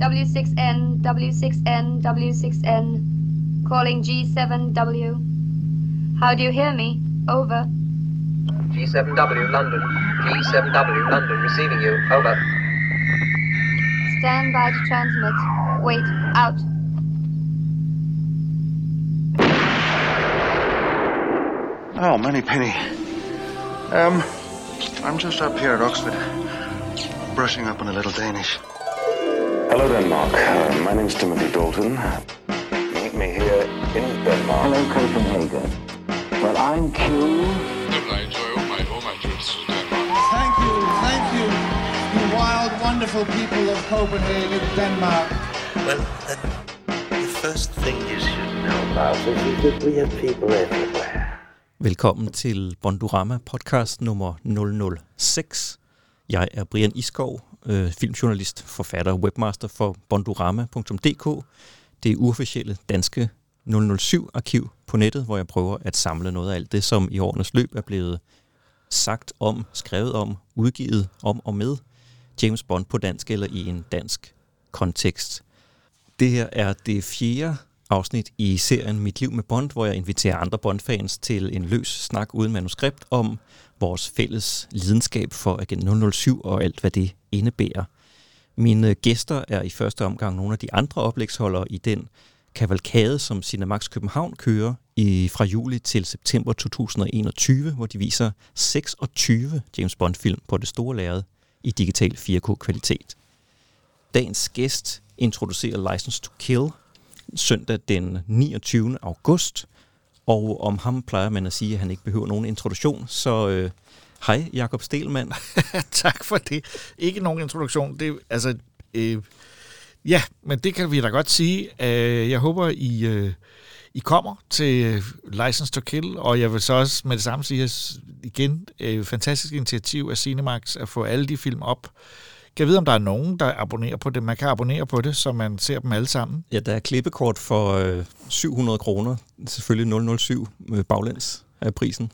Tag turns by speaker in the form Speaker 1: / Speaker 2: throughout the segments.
Speaker 1: W6N, W6N, W6N. Calling G7W. How do you hear me? Over.
Speaker 2: G7W London. G7W London receiving you. Over.
Speaker 1: Stand by to transmit. Wait, out.
Speaker 3: Oh, Money Penny. Um, I'm just up here at Oxford, brushing up on a little Danish.
Speaker 4: Hello, Denmark. Uh, my name's Timothy Dalton. Meet me here in Denmark.
Speaker 5: Hello, Copenhagen. Well, I'm Q.
Speaker 6: Thank you, thank you, you wild, wonderful people of Copenhagen, Denmark.
Speaker 7: Well, then, the first thing you should know about is that we have people everywhere.
Speaker 8: Velkommen til Bondurama podcast nummer 006. Jeg er Brian Iskov, øh, filmjournalist, forfatter og webmaster for bondurama.dk. Det uofficielle danske 007-arkiv på nettet, hvor jeg prøver at samle noget af alt det, som i årenes løb er blevet sagt om, skrevet om, udgivet om og med James Bond på dansk eller i en dansk kontekst. Det her er det fjerde afsnit i serien Mit liv med Bond, hvor jeg inviterer andre Bond-fans til en løs snak uden manuskript om vores fælles lidenskab for Agent 007 og alt, hvad det indebærer. Mine gæster er i første omgang nogle af de andre oplægsholdere i den kavalkade, som Cinemax København kører i, fra juli til september 2021, hvor de viser 26 James Bond-film på det store lærred i digital 4K-kvalitet. Dagens gæst introducerer License to Kill søndag den 29. august, og om ham plejer man at sige, at han ikke behøver nogen introduktion, så øh, hej Jakob Stelmann.
Speaker 9: tak for det. Ikke nogen introduktion. Det, altså, øh, ja, men det kan vi da godt sige. Øh, jeg håber, I, øh, I kommer til øh, License to Kill, og jeg vil så også med det samme sige igen, øh, fantastisk initiativ af Cinemax at få alle de film op. Kan jeg vide, om der er nogen, der abonnerer på det? Man kan abonnere på det, så man ser dem alle sammen.
Speaker 8: Ja, der er klippekort for øh, 700 kroner. Selvfølgelig 007 med baglæns af prisen.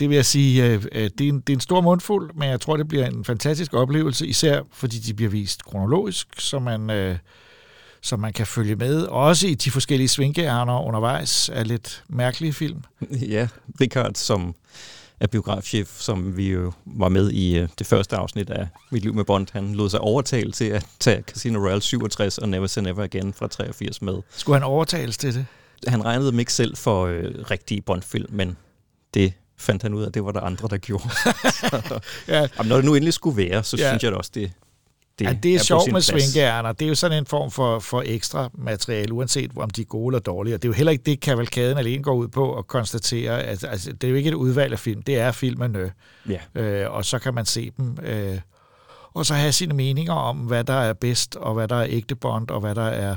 Speaker 9: Det vil jeg sige, øh, øh, det, er en, det er en stor mundfuld, men jeg tror, det bliver en fantastisk oplevelse, især fordi de bliver vist kronologisk, så man, øh, så man kan følge med. Også i de forskellige svinkeærner undervejs af lidt mærkelige film.
Speaker 8: Ja, Richard, som er biografchef, som vi jo var med i øh, det første afsnit af Mit Liv med Bond. Han lod sig overtale til at tage Casino Royale 67 og Never Say Never Again fra 83 med.
Speaker 9: Skulle han overtales til det?
Speaker 8: Han regnede dem ikke selv for øh, rigtige Bond-film, men det fandt han ud af, at det var der andre, der gjorde. så,
Speaker 9: Ja.
Speaker 8: jamen, når det nu endelig skulle være, så
Speaker 9: Ja.
Speaker 8: synes jeg da også, det, det
Speaker 9: Ja, det er,
Speaker 8: på
Speaker 9: sjovt med svinkeærner. Det er jo sådan en form for, for ekstra materiale, uanset om de er gode eller dårlige. Og det er jo heller ikke det, kavalkaden alene går ud på at konstatere. At, altså, det er jo ikke et udvalg af film. Det er filmene.
Speaker 8: Ja.
Speaker 9: Øh, og så kan man se dem. Øh, og så have sine meninger om, hvad der er bedst, og hvad der er ægte bond, og hvad der er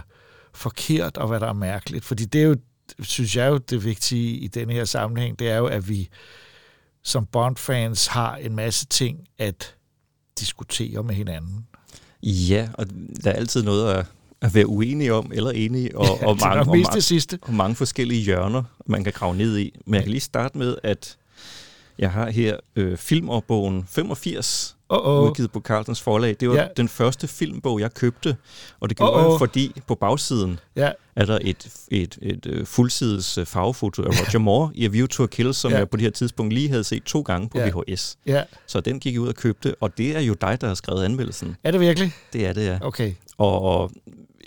Speaker 9: forkert, og hvad der er mærkeligt. Fordi det er jo, synes jeg jo, det vigtige i den her sammenhæng, det er jo, at vi som Bond-fans har en masse ting at diskutere med hinanden.
Speaker 8: Ja, og der er altid noget at, at være uenige om, eller enige, og,
Speaker 9: Ja,
Speaker 8: og, mange, og, mange,
Speaker 9: det sidste.
Speaker 8: og mange forskellige hjørner, man kan grave ned i. Men jeg kan lige starte med, at jeg har her øh, filmårbogen 85,
Speaker 9: Åh.
Speaker 8: udgivet på Carltons forlag. Det var
Speaker 9: Ja.
Speaker 8: den første filmbog, jeg købte, og det gjorde
Speaker 9: Åh,
Speaker 8: jeg, fordi på bagsiden
Speaker 9: Ja,
Speaker 8: er der et, et, et, et fuldsides øh, farvefoto af Roger Moore i A View to a Kill, som
Speaker 9: Ja.
Speaker 8: jeg på det her tidspunkt lige havde set to gange på
Speaker 9: Ja.
Speaker 8: VHS.
Speaker 9: ja.
Speaker 8: Så den gik jeg ud og købte, og det er jo dig, der har skrevet anmeldelsen.
Speaker 9: Er det virkelig?
Speaker 8: Det er det, ja.
Speaker 9: Okay.
Speaker 8: Og,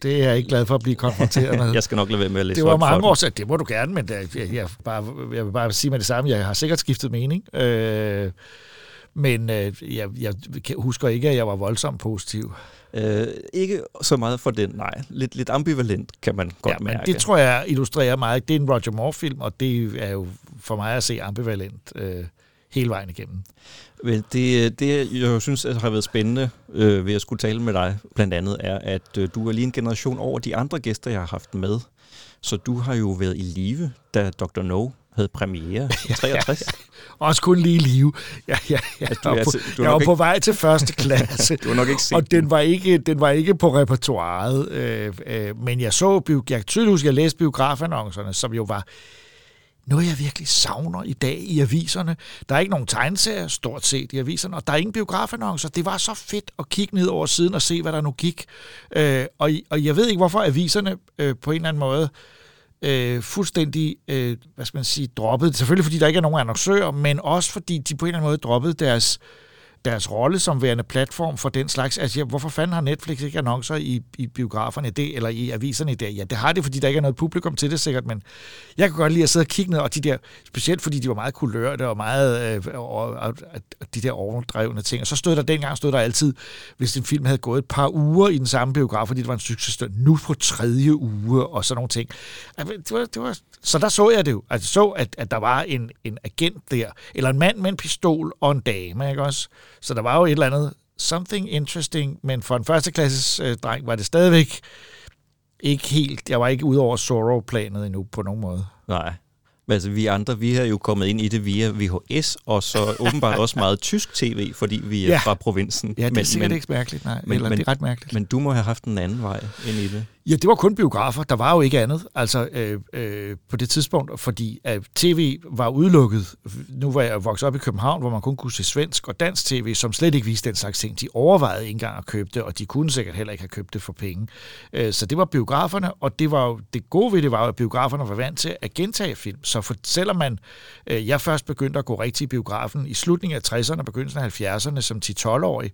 Speaker 9: Det er jeg ikke glad for at blive konfronteret med.
Speaker 8: jeg skal nok lade være med at læse
Speaker 9: det var mange år siden. Det må du gerne, men jeg, jeg, bare, jeg vil bare sige med det samme. Jeg har sikkert skiftet mening. Øh, men øh, jeg, jeg husker ikke, at jeg var voldsomt positiv.
Speaker 8: Øh, ikke så meget for den, nej. Lidt, lidt ambivalent, kan man godt
Speaker 9: ja, men
Speaker 8: mærke.
Speaker 9: det tror jeg illustrerer meget. Det er en Roger Moore-film, og det er jo for mig at se ambivalent øh, hele vejen igennem.
Speaker 8: Men det, det, jeg synes at har været spændende øh, ved at skulle tale med dig, blandt andet, er, at øh, du er lige en generation over de andre gæster, jeg har haft med. Så du har jo været i live, da Dr. No havde premiere i 63.
Speaker 9: Også kun lige i live. Ja, ja, ja.
Speaker 8: Altså, du
Speaker 9: jeg var, på,
Speaker 8: du
Speaker 9: jeg var
Speaker 8: nok
Speaker 9: på
Speaker 8: ikke-
Speaker 9: vej til første klasse.
Speaker 8: Du nok ikke set
Speaker 9: Og den var ikke, den var ikke på repertoireet. Øh, øh, men jeg så, jeg tydeligt huske, at jeg læste biografannoncerne, som jo var noget, jeg virkelig savner i dag i aviserne. Der er ikke nogen tegneserier, stort set, i aviserne, og der er ingen biografannoncer. Det var så fedt at kigge ned over siden og se, hvad der nu gik. Øh, og, og jeg ved ikke, hvorfor aviserne øh, på en eller anden måde øh, Øh, fuldstændig, øh, hvad skal man sige, droppet. Selvfølgelig fordi der ikke er nogen annoncører, men også fordi de på en eller anden måde droppede deres deres rolle som værende platform for den slags. Altså, ja, hvorfor fanden har Netflix ikke annoncer i, i biograferne det, eller i aviserne i dag? Ja, det har det, fordi der ikke er noget publikum til det sikkert, men jeg kan godt lide at sidde og kigge ned, og de der, specielt fordi de var meget kulørte og meget øh, og, og, og, de der overdrevne ting. Og så stod der dengang, stod der altid, hvis en film havde gået et par uger i den samme biograf, fordi det var en succes, nu på tredje uge og sådan nogle ting. Altså, det var, det var, så der så jeg det jo. Altså så, at, at der var en, en agent der, eller en mand med en pistol og en dame, ikke også? Så der var jo et eller andet something interesting, men for en førsteklasses øh, dreng var det stadigvæk ikke helt, jeg var ikke ude over Sorrow-planet endnu på nogen måde.
Speaker 8: Nej. Men altså, vi andre, vi har jo kommet ind i det via VHS, og så åbenbart også meget tysk tv, fordi vi er
Speaker 9: Ja.
Speaker 8: fra provinsen.
Speaker 9: Ja, det er
Speaker 8: men,
Speaker 9: sikkert
Speaker 8: men,
Speaker 9: ikke mærkeligt, nej.
Speaker 8: Men,
Speaker 9: eller
Speaker 8: men,
Speaker 9: det er ret mærkeligt.
Speaker 8: Men du må have haft en anden vej ind i det.
Speaker 9: Ja, det var kun biografer. Der var jo ikke andet altså, øh, øh, på det tidspunkt, fordi øh, tv var udelukket. Nu var jeg vokset op i København, hvor man kun kunne se svensk og dansk tv, som slet ikke viste den slags ting. De overvejede ikke engang at købe det, og de kunne sikkert heller ikke have købt det for penge. Øh, så det var biograferne, og det var jo, det gode ved det var at biograferne var vant til at gentage film. Så for, selvom man, øh, jeg først begyndte at gå rigtig i biografen i slutningen af 60'erne og begyndelsen af 70'erne som 10-12-årig,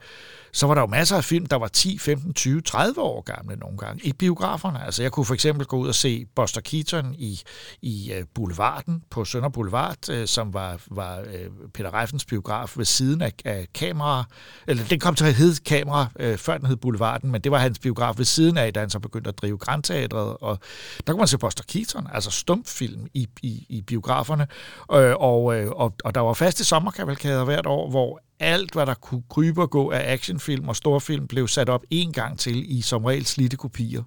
Speaker 9: så var der jo masser af film, der var 10, 15, 20, 30 år gamle nogle gange i biograferne. Altså jeg kunne for eksempel gå ud og se Buster Keaton i, i øh, Boulevarden på Sønder Boulevard, øh, som var, var øh, Peter Reifens biograf ved siden af, af kamera. Eller den kom til at hedde kamera, før den hed Boulevarden, men det var hans biograf ved siden af, da han så begyndte at drive Grandteatret. Og der kunne man se Buster Keaton, altså stumfilm i, i, i biograferne. Og, og, og der var faste sommerkavalkader hvert år, hvor alt, hvad der kunne krybe og gå af actionfilm og storfilm, blev sat op en gang til i som regel slitte kopier.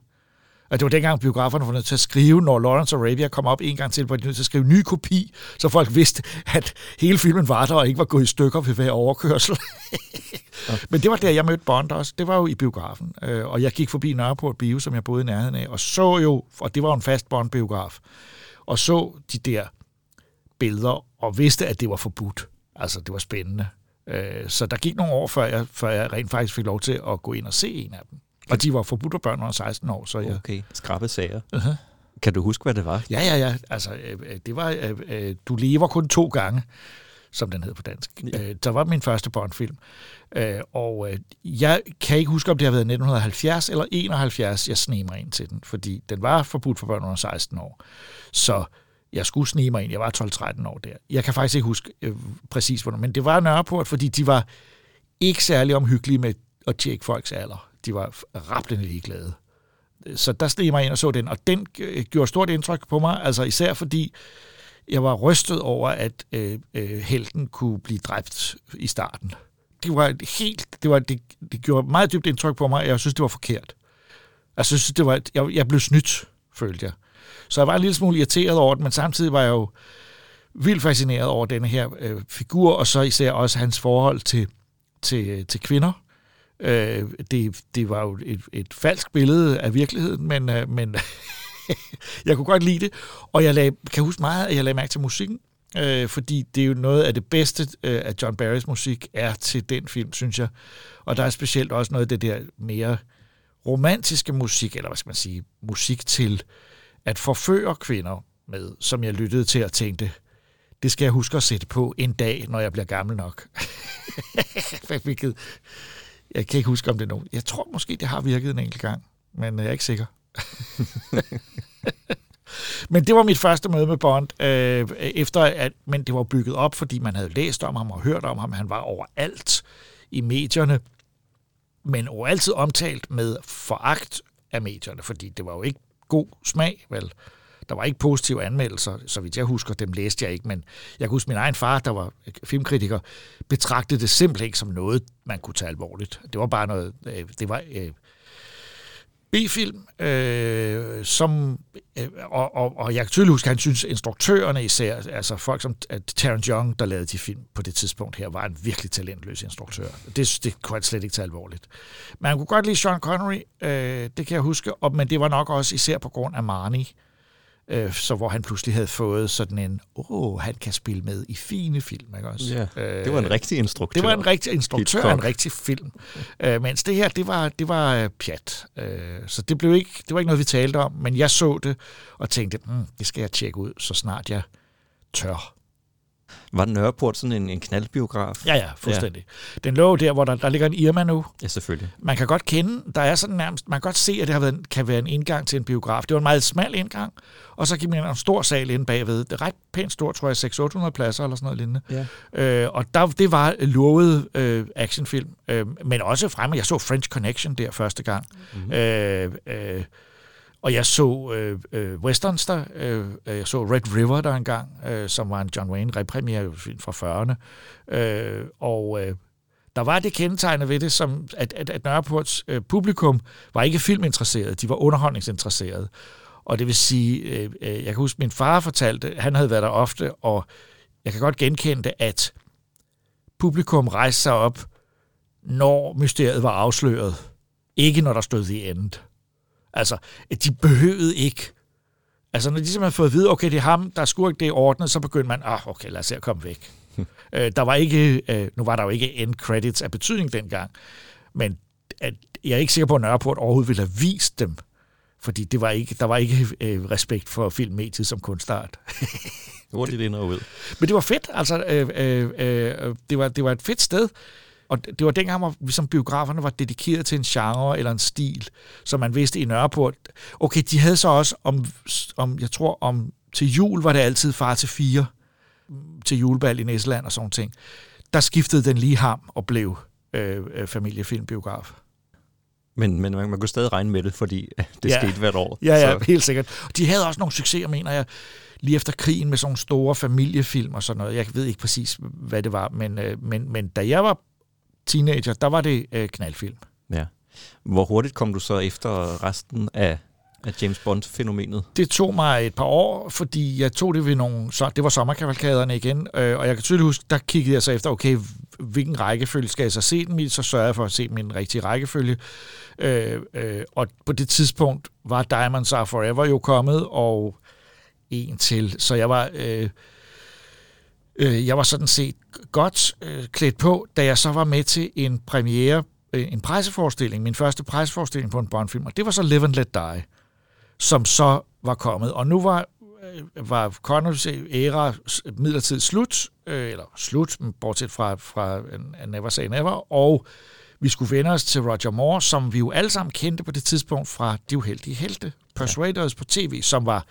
Speaker 9: Og det var dengang biograferne var nødt til at skrive, når Lawrence Arabia kom op en gang til, var de nødt til at skrive ny kopi, så folk vidste, at hele filmen var der og ikke var gået i stykker ved hver overkørsel. Men det var der, jeg mødte Bond også. Det var jo i biografen. Øh, Og jeg gik forbi Nørreport Bio, som jeg boede i nærheden af, og så jo, og det var en fast Bond-biograf, og så de der billeder, og vidste, at det var forbudt. Altså, det var spændende. Øh, Så der gik nogle år, før jeg, før jeg rent faktisk fik lov til at gå ind og se en af dem. Og de var forbudt af børn under 16 år, så jeg...
Speaker 8: Okay, skrappe sager.
Speaker 9: Uh-huh.
Speaker 8: Kan du huske, hvad det var?
Speaker 9: Ja, ja, ja. Altså, øh, øh, det var... øh, øh, Du lever kun to gange, som den hed på dansk.
Speaker 8: Ja.
Speaker 9: Der var min første Bond-film. Øh, Og øh, jeg kan ikke huske, om det har været 1970 eller 71, jeg sneg mig ind til den, fordi den var forbudt for børn under 16 år. Så jeg skulle snige mig ind. Jeg var 12-13 år der. Jeg kan faktisk ikke huske øh, præcis, hvornår, men det var Nørreport, fordi de var ikke særlig omhyggelige med at tjekke folks alder. De var rablende ligeglade. Så der steg mig ind og så den, og den øh, gjorde stort indtryk på mig, altså især fordi jeg var rystet over, at øh, øh, helten kunne blive dræbt i starten. Det var helt, det, var, det, det gjorde meget dybt indtryk på mig, og jeg synes, det var forkert. Jeg synes, det var, jeg, jeg blev snydt, følte jeg. Så jeg var en lille smule irriteret over det, men samtidig var jeg jo vildt fascineret over denne her øh, figur, og så især også hans forhold til, til, øh, til kvinder. Øh, det, det var jo et, et falsk billede af virkeligheden, men, øh, men jeg kunne godt lide det. Og jeg lag, kan huske meget, at jeg lagde mærke til musikken, øh, fordi det er jo noget af det bedste øh, af John Barrys musik er til den film, synes jeg. Og der er specielt også noget af det der mere romantiske musik, eller hvad skal man sige, musik til at forføre kvinder med, som jeg lyttede til og tænkte, det skal jeg huske at sætte på en dag, når jeg bliver gammel nok. Hvilket, jeg kan ikke huske, om det er nogen. Jeg tror måske, det har virket en enkelt gang, men øh, jeg er ikke sikker. men det var mit første møde med Bond, øh, efter at, men det var bygget op, fordi man havde læst om ham og hørt om ham. Han var overalt i medierne, men altid omtalt med foragt af medierne, fordi det var jo ikke god smag, vel? Der var ikke positive anmeldelser, så vidt jeg husker, dem læste jeg ikke, men jeg kan huske, min egen far, der var filmkritiker, betragtede det simpelthen ikke som noget, man kunne tage alvorligt. Det var bare noget, øh, det var øh, B-film, øh, som, øh, og, og, og jeg kan tydeligt huske, at han synes, instruktørerne især, altså folk som at Terrence Young, der lavede de film på det tidspunkt her, var en virkelig talentløs instruktør. Det, det kunne han slet ikke tage alvorligt. Men han kunne godt lide Sean Connery, øh, det kan jeg huske, og, men det var nok også især på grund af Marnie, Øh, så hvor han pludselig havde fået sådan en, åh, oh, han kan spille med i fine film, ikke også?
Speaker 8: Ja, det var en rigtig instruktør.
Speaker 9: Det var en rigtig instruktør
Speaker 8: Hitchcock.
Speaker 9: en rigtig film. Øh, mens det her, det var, det var øh, pjat. Øh, så det, blev ikke, det var ikke noget, vi talte om, men jeg så det og tænkte, mm, det skal jeg tjekke ud, så snart jeg tør.
Speaker 8: Var Nørreport sådan en, en knaldbiograf?
Speaker 9: Ja, ja, fuldstændig. Ja. Den lå der, hvor der, der ligger en Irma nu.
Speaker 8: Ja, selvfølgelig.
Speaker 9: Man kan godt kende, der er sådan nærmest, man kan godt se, at det har været, en- kan være en indgang til en biograf. Det var en meget smal indgang, og så gik man ind en stor sal inde bagved. Det er ret pænt stort, tror jeg, 600-800 pladser eller sådan noget lignende.
Speaker 8: Ja.
Speaker 9: Øh, og der, det var lovet øh, actionfilm, øh, men også fremme. Jeg så French Connection der første gang. Mm-hmm. Øh, øh, og jeg så øh, øh, westerns der. Øh, øh, jeg så Red River der engang, øh, som var en John Wayne repremiere film fra 40'erne. Øh, og øh, der var det kendetegnende ved det, som at, at, at Nørreports øh, publikum var ikke filminteresseret, de var underholdningsinteresseret. Og det vil sige, øh, øh, jeg kan huske, min far fortalte, han havde været der ofte, og jeg kan godt genkende det, at publikum rejste sig op, når mysteriet var afsløret. Ikke når der stod i end. Altså, de behøvede ikke. Altså, når de simpelthen har fået at vide, okay, det er ham, der er skurk, det er ordnet, så begyndte man, ah, okay, lad os se at komme væk. øh, der var ikke, øh, nu var der jo ikke end credits af betydning dengang, men at, jeg er ikke sikker på, at Nørreport overhovedet ville have vist dem, fordi det var ikke, der var ikke øh, respekt for filmmediet som kunstart.
Speaker 8: Hurtigt ind og ud.
Speaker 9: Men det var fedt, altså øh, øh, øh, det, var, det var et fedt sted, og det var dengang, hvor ligesom biograferne var dedikeret til en genre eller en stil, som man vidste i Nørreport. Okay, de havde så også om, om jeg tror, om til jul var det altid far til fire, til julebal i Næsland og sådan ting. Der skiftede den lige ham og blev øh, øh, familiefilmbiograf.
Speaker 8: Men, men man, man kunne stadig regne med det, fordi det
Speaker 9: Ja.
Speaker 8: skete hvert år.
Speaker 9: Ja, ja,
Speaker 8: Så,
Speaker 9: helt sikkert. De havde også nogle succeser, mener jeg, lige efter krigen med sådan nogle store familiefilm og sådan noget. Jeg ved ikke præcis, hvad det var, men, øh, men, men da jeg var teenager, der var det øh, knaldfilm.
Speaker 8: ja. Hvor hurtigt kom du så efter resten af, af James Bond-fænomenet?
Speaker 9: Det tog mig et par år, fordi jeg tog det ved nogle... Så, det var sommerkavalkaderne igen, øh, og jeg kan tydeligt huske, der kiggede jeg så efter, okay, hvilken rækkefølge skal jeg så se dem i? Så sørgede jeg for at se dem i den rigtige rækkefølge. Øh, øh, og på det tidspunkt var Diamonds Are Forever jo kommet, og en til. Så jeg var... Øh, øh, jeg var sådan set godt øh, klædt på, da jeg så var med til en premiere, øh, en presseforestilling, min første presseforestilling på en Bondfilm, og det var så Live and Let Die, som så var kommet. Og nu var, øh, var Connors æra s- midlertidigt slut, øh, eller slut, men bortset fra, fra øh, Never Say Never, og vi skulle vende os til Roger Moore, som vi jo alle sammen kendte på det tidspunkt fra De Uheldige Helte, Persuaders på tv, som var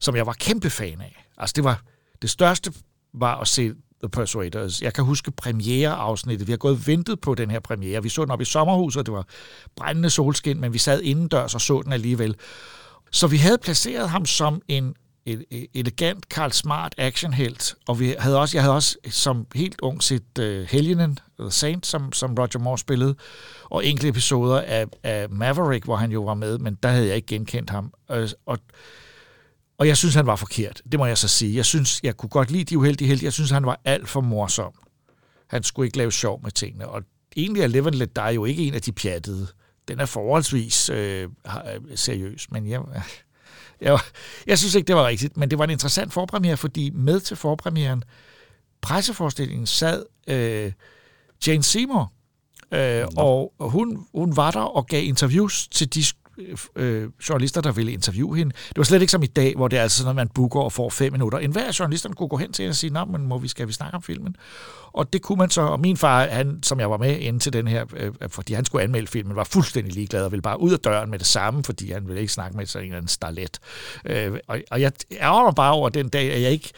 Speaker 9: som jeg var kæmpe fan af. Altså det var det største var at se The Persuaders. Jeg kan huske premiereafsnittet. Vi har gået og ventet på den her premiere. Vi så den op i sommerhuset, og det var brændende solskin, men vi sad indendørs og så den alligevel. Så vi havde placeret ham som en et, elegant, Karl Smart actionhelt, og vi havde også, jeg havde også som helt ung set uh, Helgenen, The Saint, som, som Roger Moore spillede, og enkelte episoder af, af Maverick, hvor han jo var med, men der havde jeg ikke genkendt ham. Øh, og, og og jeg synes, han var forkert. Det må jeg så sige. Jeg synes, jeg kunne godt lide de uheldige helte. Jeg synes, han var alt for morsom. Han skulle ikke lave sjov med tingene. Og egentlig er Live and Let Die jo ikke en af de pjattede. Den er forholdsvis øh, har- seriøs, men jeg, jeg, jeg synes ikke, det var rigtigt. Men det var en interessant forpremiere, fordi med til forpremieren, presseforestillingen sad øh, Jane Seymour, øh, og hun, hun var der og gav interviews til de øh, journalister, der ville interviewe hende. Det var slet ikke som i dag, hvor det er altså sådan, at man booker og får fem minutter. En hver af journalisterne kunne gå hen til hende og sige, nej, men må vi, skal vi snakke om filmen? Og det kunne man så, og min far, han, som jeg var med ind til den her, øh, øh fordi han skulle anmelde filmen, var fuldstændig ligeglad og ville bare ud af døren med det samme, fordi han ville ikke snakke med sådan en eller anden starlet. Øh, og, og jeg ærger mig bare over den dag, at jeg ikke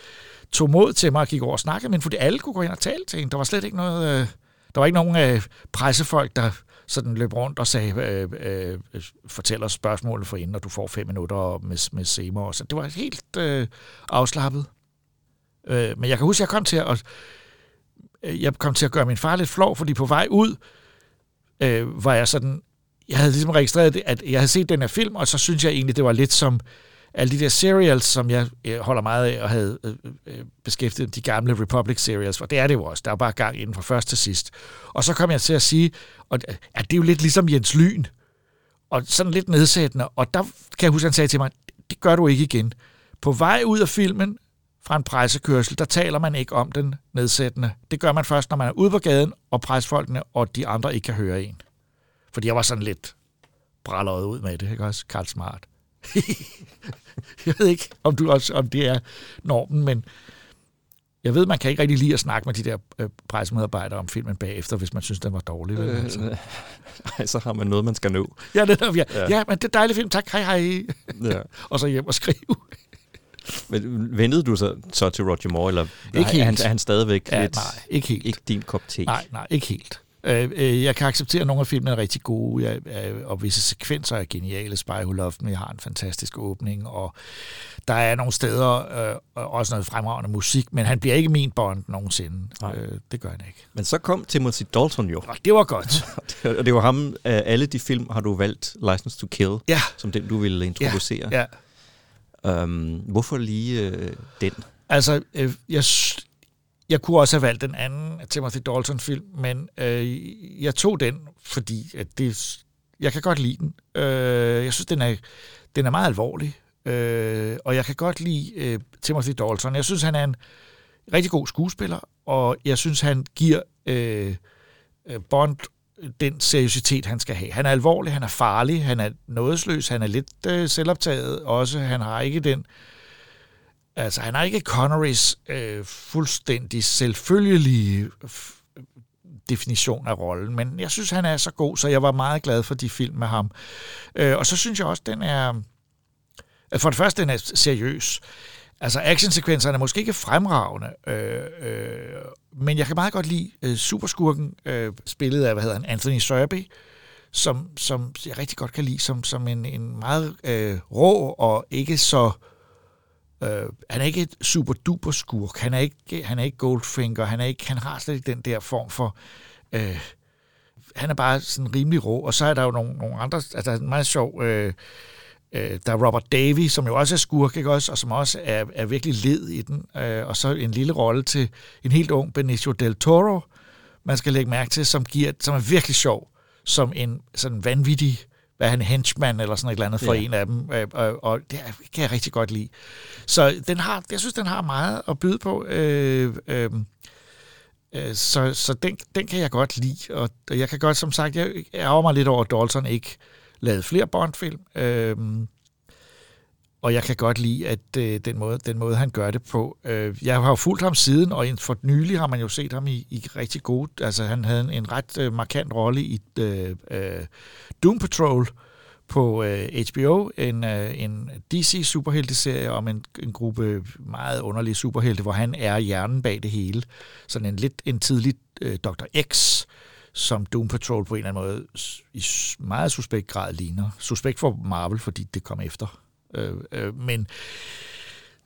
Speaker 9: tog mod til mig og gik over og snakkede, men fordi alle kunne gå ind og tale til hende. Der var slet ikke noget... Øh, der var ikke nogen øh, pressefolk, der sådan løb rundt og sagde, øh, øh, fortæl os spørgsmålet for inden, og du får fem minutter med, med Seymour. Så det var helt øh, afslappet. Øh, men jeg kan huske, at jeg kom til at, øh, jeg kom til at gøre min far lidt flov, fordi på vej ud øh, var jeg sådan, jeg havde ligesom registreret, at jeg havde set den her film, og så synes jeg egentlig, det var lidt som alle de der serials, som jeg øh, holder meget af, og havde øh, øh, øh, beskæftiget de gamle Republic serials, for det er det jo også. Der er bare gang inden fra først til sidst. Og så kom jeg til at sige, og, øh, at det er jo lidt ligesom Jens Lyn, og sådan lidt nedsættende, og der kan jeg huske, han sagde til mig, det gør du ikke igen, På vej ud af filmen fra en pressekørsel, der taler man ikke om den nedsættende. Det gør man først, når man er ude på gaden, og presfolkene og de andre ikke kan høre en. Fordi jeg var sådan lidt bralleret ud med det, ikke også? Karl Smart. jeg ved ikke, om, du også, om det er normen, men jeg ved, man kan ikke rigtig lide at snakke med de der øh, pressemedarbejdere om filmen bagefter, hvis man synes, den var dårlig. Vel? Altså.
Speaker 8: Øh, ej, så har man noget, man skal nå.
Speaker 9: Ja, det er, ja. ja. ja, men det er dejlig film. Tak, hej hej.
Speaker 8: Ja.
Speaker 9: og så hjem og skrive.
Speaker 8: Men vendede du så, så til Roger Moore, eller
Speaker 9: Ikke
Speaker 8: er, han,
Speaker 9: helt.
Speaker 8: er han stadigvæk
Speaker 9: Ja,
Speaker 8: lidt,
Speaker 9: nej, ikke helt.
Speaker 8: ikke din kop te?
Speaker 9: Nej, nej, ikke helt. Øh, øh, jeg kan acceptere, at nogle af filmene er rigtig gode, jeg, øh, og visse sekvenser er geniale. Spy Who Loved Me har en fantastisk åbning, og der er nogle steder øh, også noget fremragende musik, men han bliver ikke min Bond nogensinde.
Speaker 8: Nej.
Speaker 9: Øh, det gør han ikke.
Speaker 8: Men så kom Timothy Dalton jo.
Speaker 9: Og det var godt.
Speaker 8: Og det var ham, alle de film har du valgt License to Kill,
Speaker 9: Ja.
Speaker 8: som den du ville introducere.
Speaker 9: ja.
Speaker 8: Øhm, hvorfor lige øh, den?
Speaker 9: Altså, øh, jeg, jeg kunne også have valgt den anden Timothy Dalton-film, men øh, jeg tog den, fordi at det, jeg kan godt lide den. Øh, jeg synes, den er, den er meget alvorlig, øh, og jeg kan godt lide øh, Timothy Dalton. Jeg synes, han er en rigtig god skuespiller, og jeg synes, han giver øh, øh Bond den seriøsitet, han skal have. Han er alvorlig, han er farlig, han er nådesløs, han er lidt øh, selvoptaget også. Han har ikke den Altså, han har ikke Connerys øh, fuldstændig selvfølgelige definition af rollen, men jeg synes, han er så god, så jeg var meget glad for de film med ham. Øh, og så synes jeg også, den er... Øh, for det første, den er seriøs. Altså, actionsekvenserne er måske ikke fremragende, øh, øh, men jeg kan meget godt lide øh, superskurken, øh, spillet af, hvad hedder han, Anthony Serby, som, som jeg rigtig godt kan lide, som, som en, en meget øh, rå og ikke så... Øh, Øh, han er ikke et super duper skurk. Han er ikke, han er ikke Goldfinger. Han, er ikke, han har slet ikke den der form for... Øh, han er bare sådan rimelig rå. Og så er der jo nogle, nogle andre... Altså, der er en meget sjov... Øh, øh, der er Robert Davy, som jo også er skurk, ikke også? Og som også er, er virkelig led i den. Øh, og så en lille rolle til en helt ung Benicio del Toro, man skal lægge mærke til, som, giver, som er virkelig sjov. Som en sådan vanvittig hvad er han, henchman eller sådan et eller andet for
Speaker 8: Ja.
Speaker 9: en af dem, øh, og, og det kan jeg rigtig godt lide. Så den har, jeg synes, den har meget at byde på, øh, øh, øh, så, så den, den kan jeg godt lide, og og jeg kan godt, som sagt, jeg ærger mig lidt over, at Dalton ikke lavede flere Bond-film, øh, og jeg kan godt lide, at øh, den, måde, den måde, han gør det på. Øh, jeg har jo fulgt ham siden, og for nylig har man jo set ham i, i rigtig gode... Altså, han havde en, en ret øh, markant rolle i øh, øh, Doom Patrol på øh, HBO, en, øh, en DC-superhelteserie om en, en gruppe meget underlige superhelte, hvor han er hjernen bag det hele. Sådan en lidt en tidlig øh, Dr. X, som Doom Patrol på en eller anden måde i meget suspekt grad ligner. Suspekt for Marvel, fordi det kom efter. Øh, øh, men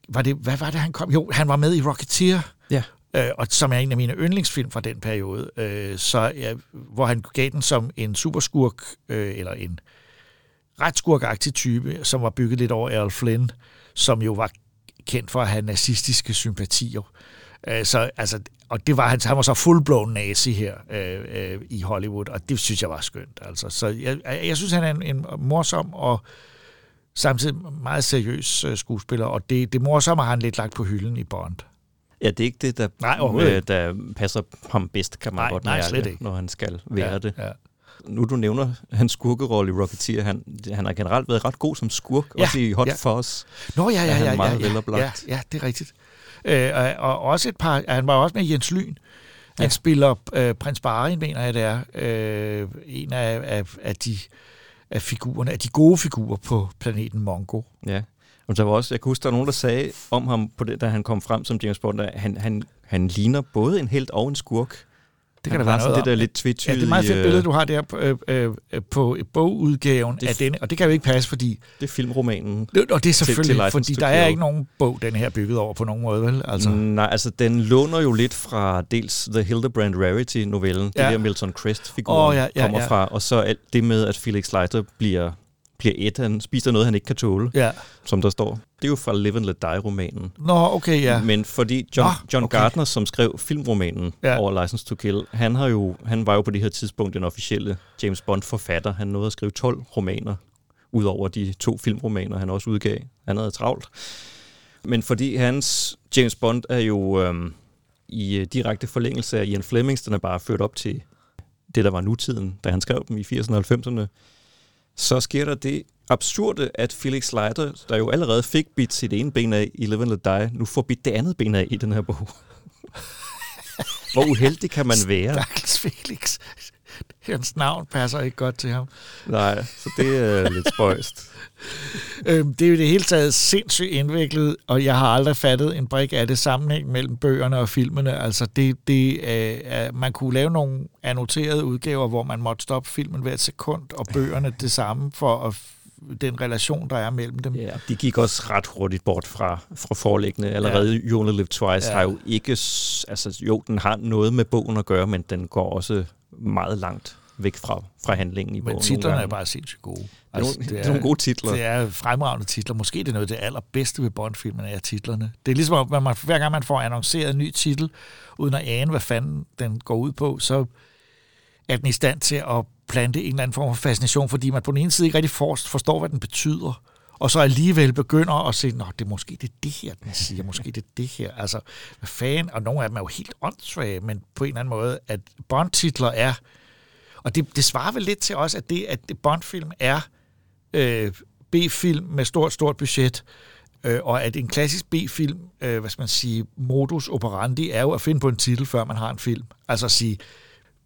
Speaker 9: var det, hvad var det, han kom? Jo, han var med i Rocketeer,
Speaker 8: Ja.
Speaker 9: øh, og som er en af mine yndlingsfilm fra den periode. Øh, så ja, hvor han gav den som en superskurk, øh, eller en ret skurkagtig type, som var bygget lidt over Errol Flynn, som jo var kendt for at have nazistiske sympatier. Øh, så, altså, og det var han, han var så fullblown nazi her øh, øh, i Hollywood, og det synes jeg var skønt. Altså. Så jeg, jeg synes, han er en, en morsom og samtidig meget seriøs øh, skuespiller, og det, det morsomme har han lidt lagt på hylden i Bond.
Speaker 8: Ja, det er ikke det, der,
Speaker 9: Nej,
Speaker 8: øh, der passer ham bedst, kan man
Speaker 9: Nej,
Speaker 8: godt
Speaker 9: nej,
Speaker 8: mærke,
Speaker 9: slet ikke.
Speaker 8: når han skal være
Speaker 9: Ja,
Speaker 8: det.
Speaker 9: ja.
Speaker 8: Nu du nævner hans skurkerolle i Rocketeer, han, han har generelt været ret god som skurk,
Speaker 9: Ja,
Speaker 8: også i Hot
Speaker 9: ja.
Speaker 8: Fuzz.
Speaker 9: Nå ja,
Speaker 8: er
Speaker 9: ja,
Speaker 8: han
Speaker 9: ja, ja,
Speaker 8: meget
Speaker 9: ja,
Speaker 8: veloplagt.
Speaker 9: ja, ja, det er rigtigt. Øh, og, og også et par, han var også med Jens Lyn. Han
Speaker 8: Ja.
Speaker 9: spiller øh, prins Barin, mener jeg det er. Øh, en af, af, af, de, af figurerne, af de gode figurer på planeten Mongo.
Speaker 8: Ja. Og der var også, jeg kan huske, der var nogen, der sagde om ham, på det, da han kom frem som James Bond, at han, han, han ligner både en helt og en skurk.
Speaker 9: Det kan der være noget
Speaker 8: det der lidt
Speaker 9: Ja,
Speaker 8: tvetydige...
Speaker 9: det er et meget fedt
Speaker 8: øh,
Speaker 9: billede, du har der på, øh, øh, på bogudgaven
Speaker 8: Det-
Speaker 9: af denne, og det kan jo ikke passe, fordi,
Speaker 8: Det er filmromanen.
Speaker 9: og det er
Speaker 8: til
Speaker 9: selvfølgelig,
Speaker 8: License
Speaker 9: fordi
Speaker 8: to
Speaker 9: der er ikke nogen bog, den her er bygget over på nogen måde, vel? Altså.
Speaker 8: Nej, altså den låner jo lidt fra dels The Hildebrand Rarity-novellen,
Speaker 9: Ja.
Speaker 8: det der Milton Crest-figuren
Speaker 9: Åh, ja, ja,
Speaker 8: kommer
Speaker 9: ja.
Speaker 8: fra, og så alt det med, at Felix Leiter bliver, bliver et, han spiser noget, han ikke kan tåle,
Speaker 9: ja.
Speaker 8: som der står. Det er jo fra Live and Let Die-romanen.
Speaker 9: Nå, okay, ja.
Speaker 8: Men fordi John,
Speaker 9: Nå,
Speaker 8: John
Speaker 9: okay.
Speaker 8: Gardner, som skrev filmromanen
Speaker 9: Ja.
Speaker 8: ja. over License to Kill, han, har jo, han var jo på det her tidspunkt den officielle James Bond-forfatter. Han nåede at skrive 12 romaner, udover de to filmromaner, han også udgav. Han havde travlt. Men fordi hans James Bond er jo øhm, i øh, direkte forlængelse af Ian Flemings, den er bare ført op til det, der var nutiden, da han skrev dem i 80'erne og 90'erne, så sker der det absurde, at Felix Leiter, der jo allerede fik bidt sit ene ben af i Live and Let Die, nu får bidt det andet ben af i den her bog. Hvor uheldig kan man være?
Speaker 9: Stakkels Felix. Hans navn passer ikke godt til ham.
Speaker 8: Nej, så det er lidt spøjst.
Speaker 9: Øhm, det er jo det hele taget sindssygt indviklet, og jeg har aldrig fattet en brik af det sammenhæng mellem bøgerne og filmene. Altså, det, det er, man kunne lave nogle annoterede udgaver, hvor man måtte stoppe filmen hver sekund, og bøgerne det samme for at den relation, der er mellem dem.
Speaker 8: Ja, de gik også ret hurtigt bort fra, fra forlæggende. Allerede ja. You Only Live Twice ja. har jo ikke... Altså, jo, den har noget med bogen at gøre, men den går også meget langt væk fra, fra handlingen i bogen.
Speaker 9: Men titlerne er bare sindssygt gode.
Speaker 8: Altså, det, er, det er nogle gode titler.
Speaker 9: Det er fremragende titler. Måske det er noget af det allerbedste ved Bond-filmen er titlerne. Det er ligesom, at man, hver gang man får annonceret en ny titel, uden at ane, hvad fanden den går ud på, så er den i stand til at plante en eller anden form for fascination, fordi man på den ene side ikke rigtig forstår, hvad den betyder, og så alligevel begynder at se, nå, det er måske det, det her, den siger, måske det er det her. Altså, hvad fanden, og nogle af dem er jo helt åndssvage, men på en eller anden måde, at Bond-titler er, og det, det svarer vel lidt til os, at det, at det Bond-film er øh, B-film med stort, stort budget, øh, og at en klassisk B-film, øh, hvad skal man sige, modus operandi, er jo at finde på en titel, før man har en film. Altså at sige,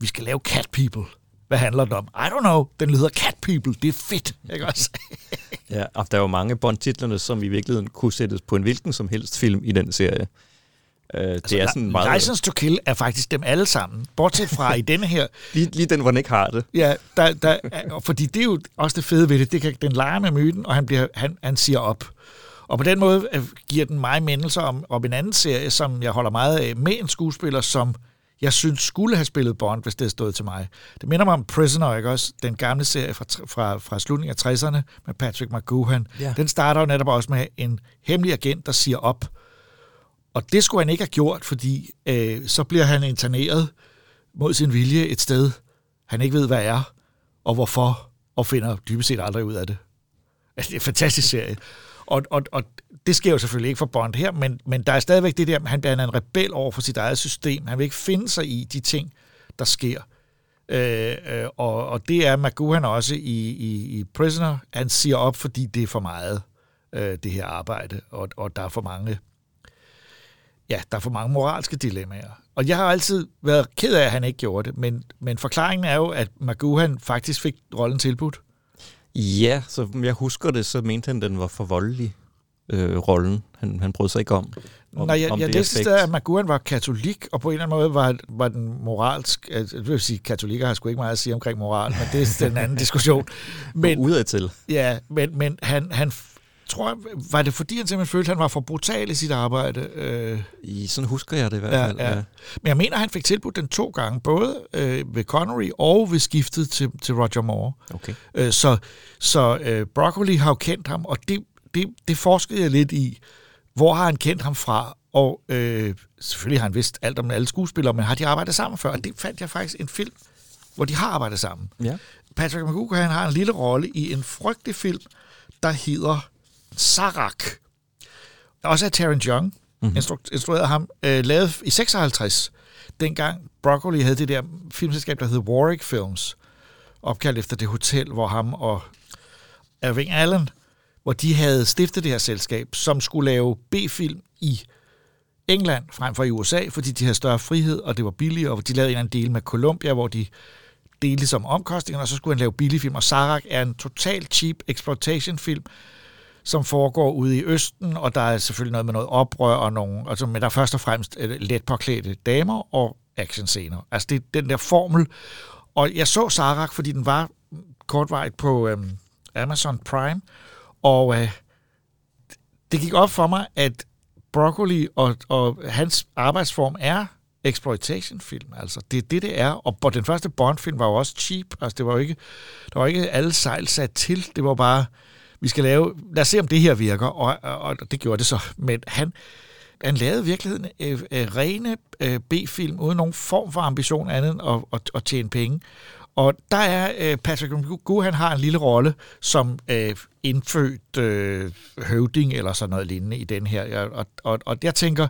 Speaker 9: vi skal lave Cat People. Hvad handler det om? I don't know. Den lyder Cat People. Det er fedt, ikke også?
Speaker 8: ja, og der er jo mange Bond-titlerne, som i virkeligheden kunne sættes på en hvilken som helst film i den serie. Det altså, er sådan meget...
Speaker 9: License to Kill er faktisk dem alle sammen, bortset fra i denne her.
Speaker 8: lige, lige den, hvor den ikke har det.
Speaker 9: Ja, der, der, fordi det er jo også det fede ved det. det kan, den leger med myten, og han, bliver, han, han siger op. Og på den måde giver den mig mindelser om, om en anden serie, som jeg holder meget af, med en skuespiller, som jeg synes skulle have spillet Bond, hvis det havde stået til mig. Det minder mig om Prisoner, ikke også? Den gamle serie fra, fra, fra slutningen af 60'erne med Patrick McGoohan. Ja. Den starter jo netop også med en hemmelig agent, der siger op. Og det skulle han ikke have gjort, fordi øh, så bliver han interneret mod sin vilje et sted, han ikke ved, hvad er, og hvorfor, og finder dybest set aldrig ud af det. Altså, det er en fantastisk serie. Og, og, og det sker jo selvfølgelig ikke for Bond her, men, men der er stadigvæk det der, han bliver en rebel over for sit eget system. Han vil ikke finde sig i de ting, der sker. Øh, øh, og, og det er McGuhan også i, i, i Prisoner. Han siger op, fordi det er for meget, øh, det her arbejde, og, og der er for mange ja, der er for mange moralske dilemmaer. Og jeg har altid været ked af, at han ikke gjorde det, men, men forklaringen er jo, at McGuhan faktisk fik rollen tilbudt.
Speaker 8: Ja, så jeg husker det, så mente han, den var for voldelig, øh, rollen. Han, han brød sig ikke om.
Speaker 9: om Nej, jeg, om jeg læste, at McGowan var katolik, og på en eller anden måde var, var den moralsk... Altså, det vil sige, katolikker har sgu ikke meget at sige omkring moral, men det er den anden diskussion.
Speaker 8: Men, udadtil.
Speaker 9: Ja, men, men han, han tror var det fordi, han simpelthen følte, at han var for brutal i sit arbejde? Øh,
Speaker 8: I, sådan husker jeg det i hvert fald.
Speaker 9: Ja, ja. Ja. Men jeg mener, han fik tilbudt den to gange, både øh, ved Connery og ved skiftet til, til Roger Moore.
Speaker 8: Okay.
Speaker 9: Øh, så så øh, Broccoli har jo kendt ham, og det, det, det forskede jeg lidt i. Hvor har han kendt ham fra? Og øh, selvfølgelig har han vidst alt om alle skuespillere, men har de arbejdet sammen før? Og det fandt jeg faktisk en film, hvor de har arbejdet sammen.
Speaker 8: Ja.
Speaker 9: Patrick McGoohan har en lille rolle i en frygtelig film, der hedder Sarak. Også af Taron Young, mm-hmm. instru- instruerede ham, øh, lavet i 56, dengang Broccoli havde det der filmselskab, der hed Warwick Films, opkaldt efter det hotel, hvor ham og Irving Allen, hvor de havde stiftet det her selskab, som skulle lave B-film i England frem for i USA, fordi de havde større frihed, og det var billigere, og de lavede en eller anden del med Columbia, hvor de delte som omkostninger, og så skulle han lave billig film. Og Sarak er en total cheap exploitation film, som foregår ude i Østen, og der er selvfølgelig noget med noget oprør, og nogle, altså, men der er først og fremmest øh, let påklædte damer og actionscener. Altså det er den der formel. Og jeg så Sarak, fordi den var kortvarigt på øhm, Amazon Prime, og øh, det gik op for mig, at Broccoli og, og hans arbejdsform er exploitation-film. Altså, det er det, det er. Og den første Bond-film var jo også cheap. Altså, det var jo ikke, der var ikke alle sejl sat til. Det var bare, vi skal lave, lad os se, om det her virker. Og, og, og det gjorde det så. Men han, han lavede i virkeligheden øh, øh, rene øh, B-film, uden nogen form for ambition andet end at, at, at tjene penge. Og der er øh, Patrick McGoo, han har en lille rolle som øh, indfødt øh, høvding eller sådan noget lignende i den her. Jeg- Og, og, og jeg tænker,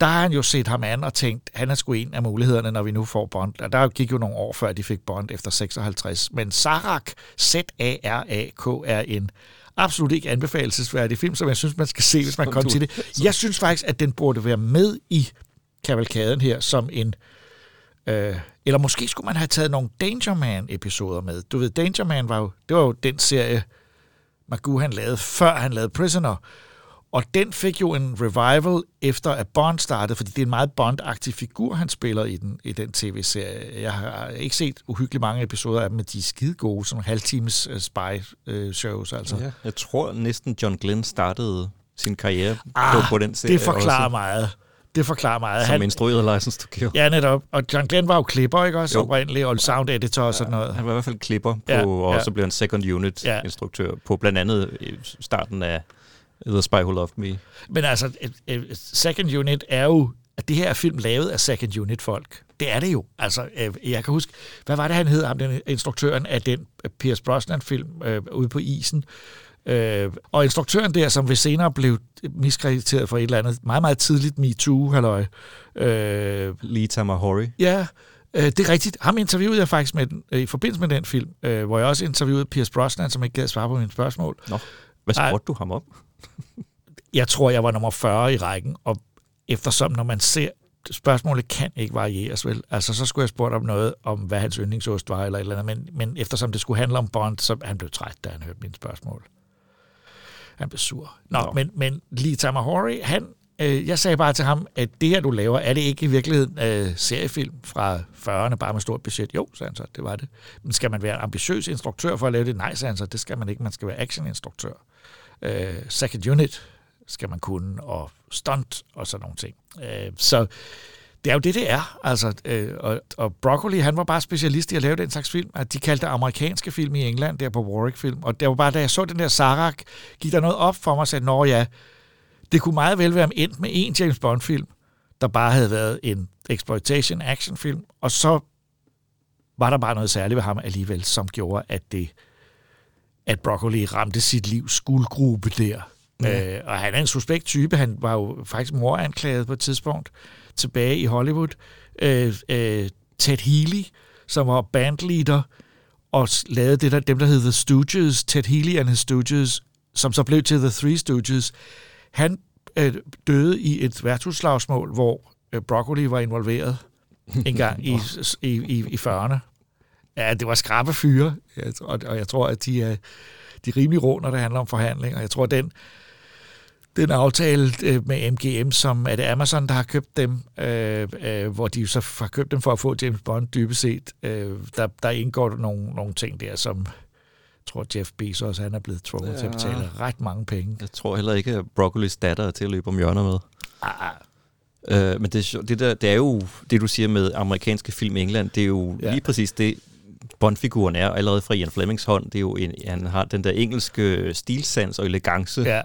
Speaker 9: der har han jo set ham an og tænkt, han er sgu en af mulighederne, når vi nu får Bond. Og der gik jo nogle år før, de fik Bond efter 56. Men Sarak, Z-A-R-A-K, er en absolut ikke anbefalesværdig film, som jeg synes, man skal se, hvis man kommer til det. Jeg synes faktisk, at den burde være med i kavalkaden her som en... Øh, eller måske skulle man have taget nogle Danger Man-episoder med. Du ved, Danger Man var jo, det var jo den serie, Magoo han lavede, før han lavede Prisoner. Og den fik jo en revival efter at Bond startede, fordi det er en meget Bond-agtig figur, han spiller i den, i den tv-serie. Jeg har ikke set uhyggeligt mange episoder af dem, men de er skide gode, sådan halvtimes uh, spy-shows. altså.
Speaker 8: Ja, jeg tror næsten John Glenn startede sin karriere ah, på, den serie
Speaker 9: det forklarer
Speaker 8: også,
Speaker 9: meget. Det forklarer meget.
Speaker 8: Som instruerede License to Kill.
Speaker 9: Ja, netop. Og John Glenn var jo klipper, ikke også?
Speaker 8: Jo.
Speaker 9: Oprindeligt, og sound editor og sådan noget.
Speaker 8: Han var i hvert fald klipper på,
Speaker 9: Ja,
Speaker 8: ja, og
Speaker 9: ja.
Speaker 8: så blev han second unit
Speaker 9: Ja.
Speaker 8: instruktør på blandt andet starten af The Spy Who Loved Me.
Speaker 9: Men altså, Second Unit er jo, at det her er film lavet af Second Unit folk. Det er det jo. Altså, øh, jeg kan huske, hvad var det, han hed, ham, den instruktøren af den øh, Pierce Brosnan-film øh, ude på isen. Øh, og instruktøren der, som ved senere blev miskrediteret for et eller andet meget, meget tidligt MeToo, halløj. Øh,
Speaker 8: Lee Tamahori.
Speaker 9: Ja, øh, det er rigtigt. Ham interviewede jeg faktisk med den, øh, i forbindelse med den film, øh, hvor jeg også interviewede Pierce Brosnan, som ikke gad svare på mine spørgsmål.
Speaker 8: Nå, hvad
Speaker 9: Ej.
Speaker 8: spurgte du ham om?
Speaker 9: Jeg tror, jeg var nummer 40 i rækken, og eftersom, når man ser, spørgsmålet kan ikke varieres, vel? Altså, så skulle jeg spurgt om noget, om hvad hans yndlingsost var, eller et eller andet, men, men eftersom det skulle handle om Bond, så han blev træt, da han hørte mine spørgsmål. Han blev sur. Nå. Nå. men, men Lee Tamahori, han, øh, jeg sagde bare til ham, at det her, du laver, er det ikke i virkeligheden øh, seriefilm fra 40'erne, bare med stort budget? Jo, sagde han så, det var det. Men skal man være en ambitiøs instruktør for at lave det? Nej, sagde han så, det skal man ikke. Man skal være actioninstruktør. Øh, second unit skal man kunne, og stunt og sådan nogle ting. Øh, så det er jo det, det er. Altså, øh, og, og Broccoli, han var bare specialist i at lave den slags film. At de kaldte det amerikanske film i England, der på Warwick Film. Og det var bare, da jeg så den der Sarak, gik der noget op for mig og sagde, nå ja, det kunne meget vel være endt med en James Bond-film, der bare havde været en exploitation action-film, og så var der bare noget særligt ved ham alligevel, som gjorde, at det at Broccoli ramte sit livs guldgruppe der. Ja. Øh, og han er en suspekt type. Han var jo faktisk moranklaget på et tidspunkt tilbage i Hollywood. Øh, øh, Ted Healy, som var bandleader, og lavede det der, dem, der hed The Stooges, Ted Healy and his Stooges, som så blev til The Three Stooges. Han øh, døde i et værtshusslagsmål, hvor øh, Broccoli var involveret en gang i, i, i, i 40'erne. Ja, det var skrabe fyre, og, og jeg tror, at de er, de er rimelig rå, når det handler om forhandlinger. Jeg tror, at den, den aftale øh, med MGM, som er det Amazon, der har købt dem, øh, øh, hvor de så har købt dem for at få James Bond dybest set, øh, der, der indgår nogle, nogle ting der, som tror, Jeff Bezos han er blevet tvunget ja. til at betale ret mange penge.
Speaker 8: Jeg tror heller ikke, at Broccolis datter er til at løbe om hjørner med.
Speaker 9: Ah,
Speaker 8: Øh, men det, er det, der, det er jo det, du siger med amerikanske film i England, det er jo
Speaker 9: ja.
Speaker 8: lige præcis det, Bond-figuren er, allerede fra Ian Flemings hånd. Det er jo en, han har den der engelske stilsans og elegance,
Speaker 9: ja,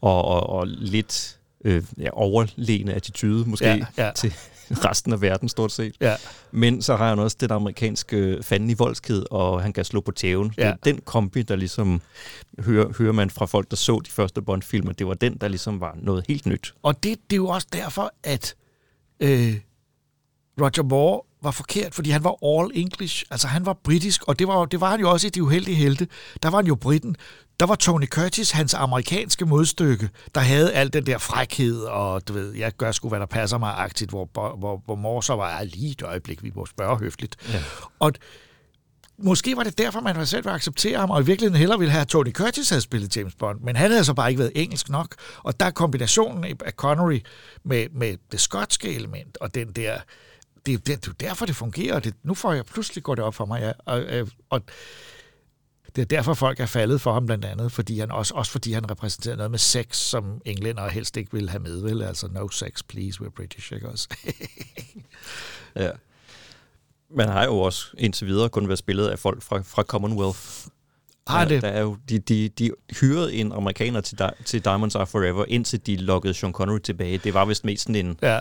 Speaker 8: og, og, og lidt øh, ja, overlegne attitude måske
Speaker 9: Ja, ja.
Speaker 8: til resten af verden stort set.
Speaker 9: ja,
Speaker 8: Men så har han også den amerikanske fanden i voldsked, og han kan slå på tæven.
Speaker 9: Ja.
Speaker 8: Det er den kombi, der ligesom hører, hører man fra folk, der så de første Bond-film, det var den, der ligesom var noget helt nyt.
Speaker 9: Og det, det er jo også derfor, at øh, Roger Moore var forkert, fordi han var all English. Altså han var britisk, og det var, det var han jo også i De Uheldige Helte. Der var han jo britten. Der var Tony Curtis, hans amerikanske modstykke, der havde al den der frækhed, og du ved, jeg gør sgu, hvad der passer mig, agtigt, hvor, hvor, hvor Moore så var, "Ah, lige et øjeblik, vi må spørge høfligt.
Speaker 8: Ja.
Speaker 9: Og måske var det derfor, man selv ville acceptere ham, og i virkeligheden hellere ville have, at Tony Curtis havde spillet James Bond, men han havde så bare ikke været engelsk nok. Og der er kombinationen af Connery med, med det skotske element, og den der, det, er- det, det er derfor, det fungerer, det, nu får jeg pludselig går det op for mig, ja, og, øh, og det er derfor, folk er faldet for ham blandt andet, fordi han også, også fordi han repræsenterer noget med sex, som englænder helst ikke vil have med, vel? Altså, no sex, please, we're British, ikke også?
Speaker 8: Ja. Man har jo også indtil videre kun været spillet af folk fra, fra Commonwealth.
Speaker 9: Har
Speaker 8: der,
Speaker 9: det?
Speaker 8: Der er jo, de, de, de hyrede en amerikaner til, til Diamonds Are Forever, indtil de lokkede Sean Connery tilbage. Det var vist mest sådan en,
Speaker 9: Ja.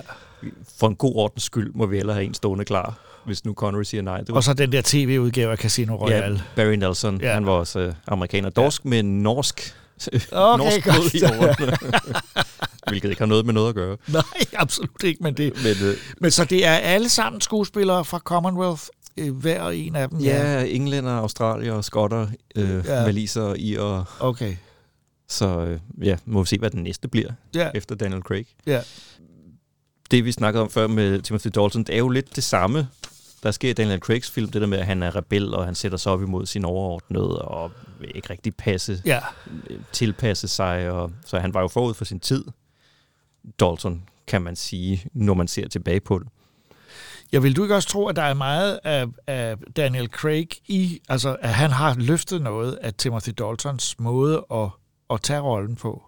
Speaker 8: For en god ordens skyld, må vi hellere have en stående klar, hvis nu Connery siger nej. Det var,
Speaker 9: Og så den der tv-udgave af Casino Royale.
Speaker 8: ja, Barry Nelson,
Speaker 9: Ja.
Speaker 8: ja. han var også øh, amerikaner. Dorsk med norsk,
Speaker 9: Okay,
Speaker 8: norsk blod i årene. Hvilket ikke har noget med noget at gøre.
Speaker 9: Nej, absolut ikke, men det...
Speaker 8: Men, øh,
Speaker 9: Men så det er alle sammen skuespillere fra Commonwealth, øh, hver en af dem?
Speaker 8: ja, englænder, australier, skotter, øh,
Speaker 9: Ja.
Speaker 8: ja. maliser irer.
Speaker 9: Okay.
Speaker 8: Så øh, ja, må vi se, hvad den næste bliver
Speaker 9: Ja.
Speaker 8: efter Daniel Craig.
Speaker 9: Ja.
Speaker 8: Det, vi snakkede om før med Timothy Dalton, det er jo lidt det samme, der sker i Daniel Craigs film. Det der med, at han er rebel, og han sætter sig op imod sin overordnede, og vil ikke rigtig passe,
Speaker 9: Ja.
Speaker 8: tilpasse sig. Og, så han var jo forud for sin tid. Dalton, kan man sige, når man ser tilbage på det.
Speaker 9: Jeg vil du ikke også tro, at der er meget af, af Daniel Craig i, altså at han har løftet noget af Timothy Daltons måde at, at tage rollen på?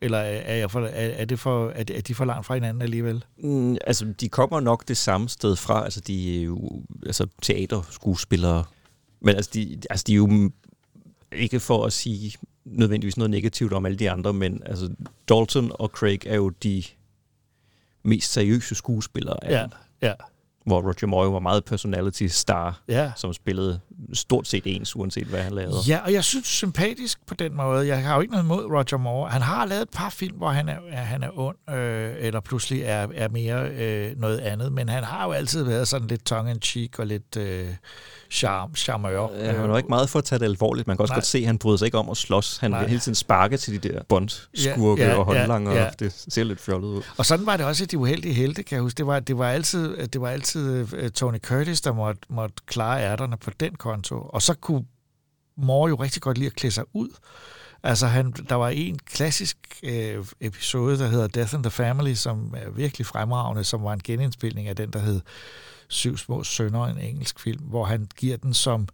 Speaker 9: Eller er, jeg for, er, er, det for, er, de- er de for langt fra hinanden alligevel?
Speaker 8: Mm, altså, de kommer nok det samme sted fra. Altså, de er jo altså, teaterskuespillere. Men altså de, altså, de er jo ikke for at sige nødvendigvis noget negativt om alle de andre, men altså, Dalton og Craig er jo de mest seriøse skuespillere af
Speaker 9: Ja, ja.
Speaker 8: Hvor Roger Moore var meget personality star,
Speaker 9: Ja.
Speaker 8: som spillede stort set ens, uanset hvad han lavede.
Speaker 9: Ja, og jeg synes sympatisk på den måde. Jeg har jo ikke noget imod Roger Moore. Han har lavet et par film, hvor han er, er, han er ond, øh, eller pludselig er, er mere øh, noget andet. Men han har jo altid været sådan lidt tongue-in-cheek og lidt øh, charm, charmeur.
Speaker 8: Ja, han var ikke meget for at tage det alvorligt. Man kan også
Speaker 9: Nej.
Speaker 8: godt se, at han bryder sig ikke om at slås. Han
Speaker 9: Nej.
Speaker 8: vil hele tiden sparke til de der bondskurke
Speaker 9: Ja,
Speaker 8: ja, og håndlanger.
Speaker 9: ja,
Speaker 8: Ja,
Speaker 9: ja.
Speaker 8: Det ser lidt fjollet ud.
Speaker 9: Og sådan var det også i De Uheldige Helte, kan jeg huske. Det var, det var altid, det var altid uh, Tony Curtis, der måtte, måtte klare ærterne på den konto. Og så kunne mor jo rigtig godt lide at klæde sig ud. Altså, han, der var en klassisk øh, episode, der hedder Death in the Family, som er virkelig fremragende, som var en genindspilning af den, der hed Syv små sønner, en engelsk film, hvor han giver den som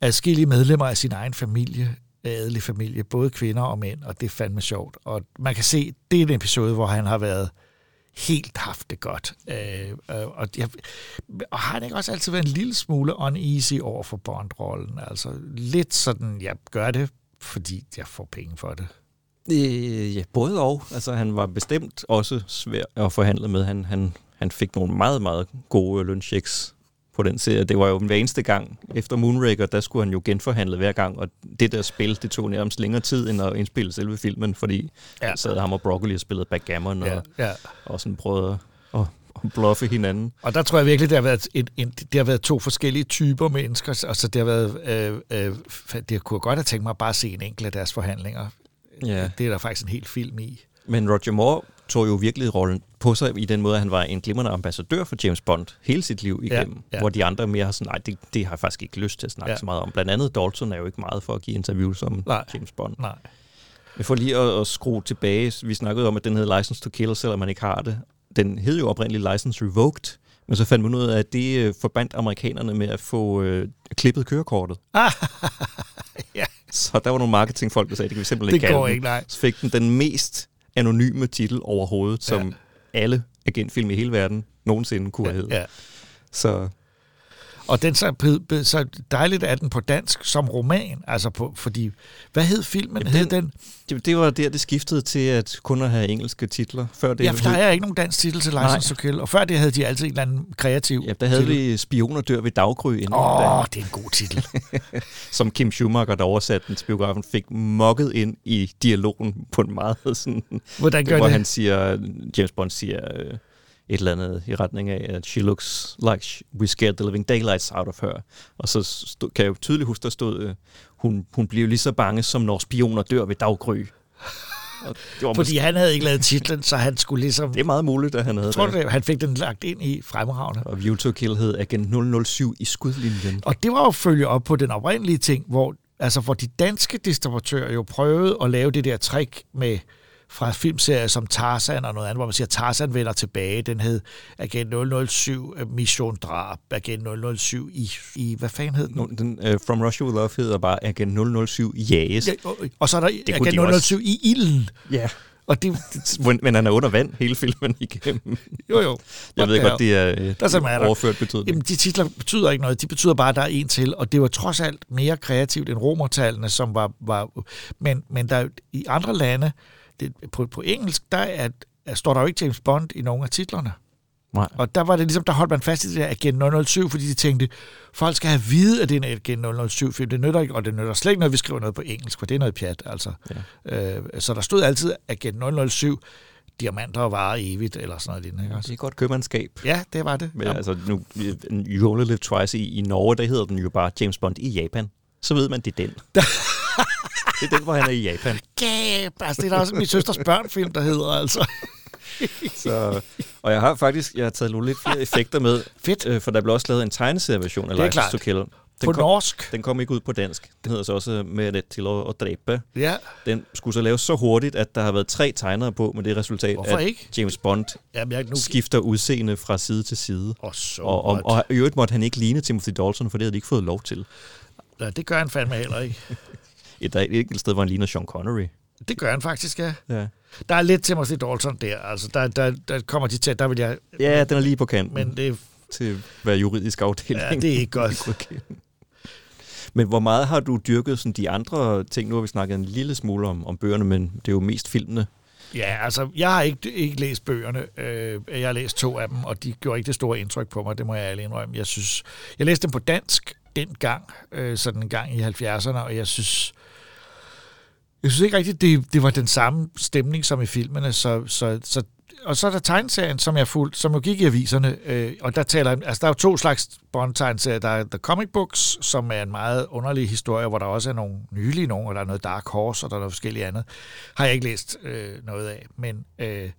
Speaker 9: adskillige medlemmer af sin egen familie, adelig familie, både kvinder og mænd, og det er fandme sjovt. Og man kan se, det er en episode, hvor han har været helt haft det godt. Øh, øh og, jeg, og har han ikke også altid været en lille smule uneasy over for Bond-rollen? Altså lidt sådan, jeg gør det, fordi jeg får penge for det.
Speaker 8: Øh, ja, både og. Altså, han var bestemt også svær at forhandle med. Han, han, han fik nogle meget, meget gode lønchecks på den serie. Det var jo hver eneste gang efter Moonraker, der skulle han jo genforhandle hver gang, og det der spil, det tog nærmest længere tid end at indspille selve filmen, fordi
Speaker 9: Ja.
Speaker 8: ja. sad ham og Broccoli og spillede backgammon
Speaker 9: Ja,
Speaker 8: og,
Speaker 9: ja.
Speaker 8: og sådan prøvede at, at bluffe hinanden.
Speaker 9: Og der tror jeg virkelig, det har været, en, en, det har været to forskellige typer mennesker. Altså, det har været, øh, øh, det kunne jeg godt have tænkt mig at bare se en enkelt af deres forhandlinger.
Speaker 8: Ja.
Speaker 9: Det er der faktisk en hel film i.
Speaker 8: Men Roger Moore tog jo virkelig rollen på sig i den måde, at han var en glimrende ambassadør for James Bond hele sit liv igennem.
Speaker 9: Ja,
Speaker 8: Ja. Hvor de andre mere har sådan, nej, det, det har jeg faktisk ikke lyst til at snakke
Speaker 9: Ja.
Speaker 8: så meget om. Blandt andet Dalton er jo ikke meget for at give interviews om
Speaker 9: Nej.
Speaker 8: James Bond.
Speaker 9: Nej.
Speaker 8: Jeg får lige at, at skrue tilbage. Vi snakkede om, at den hed License to Kill, selvom man ikke har det. Den hed jo oprindeligt License Revoked, men så fandt man ud af, at det øh, forbandt amerikanerne med at få øh, klippet kørekortet.
Speaker 9: ja.
Speaker 8: Så der var nogle marketingfolk, der sagde, det kan vi simpelthen
Speaker 9: Det
Speaker 8: ikke
Speaker 9: går
Speaker 8: kalde
Speaker 9: ikke, nej.
Speaker 8: Så fik den den mest anonyme titel overhovedet, som
Speaker 9: Ja.
Speaker 8: Alle agentfilm i hele verden nogensinde kunne have heddet.
Speaker 9: Ja.
Speaker 8: Så
Speaker 9: Og den så, så dejligt er den på dansk som roman. Altså på, fordi, hvad hed filmen?
Speaker 8: Jamen,
Speaker 9: hed
Speaker 8: den-
Speaker 9: den?
Speaker 8: det, var der, det skiftede til at kun at have engelske titler. Før det
Speaker 9: Ja, for der er ikke nogen dansk titel til License to Kill. Og før det havde de altid en eller anden kreativ
Speaker 8: Ja, der havde
Speaker 9: titel.
Speaker 8: vi Spioner dør ved daggry inden.
Speaker 9: Åh,
Speaker 8: da-
Speaker 9: det er en god titel.
Speaker 8: som Kim Schumacher, der oversatte den til biografen, fik mokket ind i dialogen på en meget sådan...
Speaker 9: Hvordan gør
Speaker 8: hvor
Speaker 9: det?
Speaker 8: han siger, James Bond siger øh, et eller andet i retning af, at she looks like we scared the living daylights out of her. Og så stod, kan jeg jo tydeligt huske, der stod, øh, hun, hun bliver lige så bange, som når spioner dør ved daggry. Og det, var
Speaker 9: Fordi han havde ikke lavet titlen, så han skulle ligesom...
Speaker 8: det er meget muligt, at han havde
Speaker 9: Tror
Speaker 8: det.
Speaker 9: det? Han fik den lagt ind i fremragende.
Speaker 8: Og View to Kill hed Agent 007 i skudlinjen.
Speaker 9: Og det var jo følge op på den oprindelige ting, hvor, altså, hvor de danske distributører jo prøvede at lave det der trick med fra filmserier som Tarzan og noget andet, hvor man siger, Tarzan vender tilbage. Den hed Agent 007 øh, Mission Drab, Agent 007 i, i hvad fanden hed den?
Speaker 8: Nu, den uh, From Russia With Love hedder bare Agent 007 Jages.
Speaker 9: Ja, og, og så er der
Speaker 8: kunne de
Speaker 9: Agent
Speaker 8: også-
Speaker 9: 007 i ilden.
Speaker 8: Ja.
Speaker 9: Og det,
Speaker 8: Men- han er under vand hele filmen igennem.
Speaker 9: jo, jo.
Speaker 8: Jeg ved godt, det er øh,
Speaker 9: Der er
Speaker 8: overført betydning.
Speaker 9: Jamen, de titler betyder ikke noget. De betyder bare, at der er en til, og det var trods alt mere kreativt end romertallene, som var... var men, men der, er i andre lande, det, på, på engelsk, der er, er, står der jo ikke James Bond i nogen af titlerne.
Speaker 8: Nej.
Speaker 9: Og der var det ligesom, der holdt man fast i det der Agent 007, fordi de tænkte, folk skal have vide, at det er en Agent 007 film. Det nytter ikke, og det nytter slet ikke at vi skriver noget på engelsk, for det er noget pjat, altså. Ja. Øh, så der stod altid Agent 007, diamanter og varer evigt, eller sådan noget lignende. Ikke?
Speaker 8: Det er godt købmandskab.
Speaker 9: Ja, det var det.
Speaker 8: Men
Speaker 9: Ja.
Speaker 8: altså, nu, You Only Live Twice i, i Norge, der hedder den jo bare James Bond i Japan. Så ved man, det er den. det er den, hvor han er i Japan.
Speaker 9: Gab! Altså, det er der også min søsters børnfilm, der hedder, altså.
Speaker 8: Så, og jeg har faktisk jeg har taget nogle lidt flere effekter med.
Speaker 9: Fedt.
Speaker 8: Øh, for der blev også lavet en tegneserieversion af License to Kill. Den
Speaker 9: På
Speaker 8: kom,
Speaker 9: norsk.
Speaker 8: Den kom ikke ud på dansk. Den hedder så også Med det til at, at dræbe.
Speaker 9: Ja.
Speaker 8: Den skulle så laves så hurtigt, at der har været tre tegnere på med det resultat,
Speaker 9: Hvorfor
Speaker 8: at
Speaker 9: ikke?
Speaker 8: James Bond
Speaker 9: Jamen, jeg, nu...
Speaker 8: skifter udseende fra side til side.
Speaker 9: Og så
Speaker 8: Og, og,
Speaker 9: godt.
Speaker 8: og i øvrigt måtte han ikke ligne Timothy Dalton, for det havde de ikke fået lov til.
Speaker 9: Ja, det gør han fandme heller ikke.
Speaker 8: Et, der er et enkelt sted, hvor han ligner Sean Connery.
Speaker 9: Det gør han faktisk, ja.
Speaker 8: Ja.
Speaker 9: Der er lidt Timothy Dalton der. Altså, der, der, der kommer de til, der vil jeg...
Speaker 8: Ja, den er lige på kanten.
Speaker 9: Men det,
Speaker 8: til hvad juridisk afdeling.
Speaker 9: Ja, det er ikke godt.
Speaker 8: Men hvor meget har du dyrket sådan de andre ting? Nu har vi snakket en lille smule om, om bøgerne, men det er jo mest filmene.
Speaker 9: Ja, altså, jeg har ikke, ikke læst bøgerne. Øh, jeg har læst to af dem, og de gjorde ikke det store indtryk på mig, det må jeg ærligt indrømme. Jeg synes, jeg læste dem på dansk dengang, øh, sådan en gang i 70'erne, og jeg synes, jeg synes ikke rigtigt, det, det var den samme stemning som i filmene, så, så, så og så er der tegneserien, som jeg fulgt, som jo gik i aviserne, øh, og der taler, altså der er jo to slags Bond-tegneserier. Der er The Comic Books, som er en meget underlig historie, hvor der også er nogle nylige nogle, og der er noget Dark Horse, og der er noget forskelligt andet. Har jeg ikke læst øh, noget af, men øh,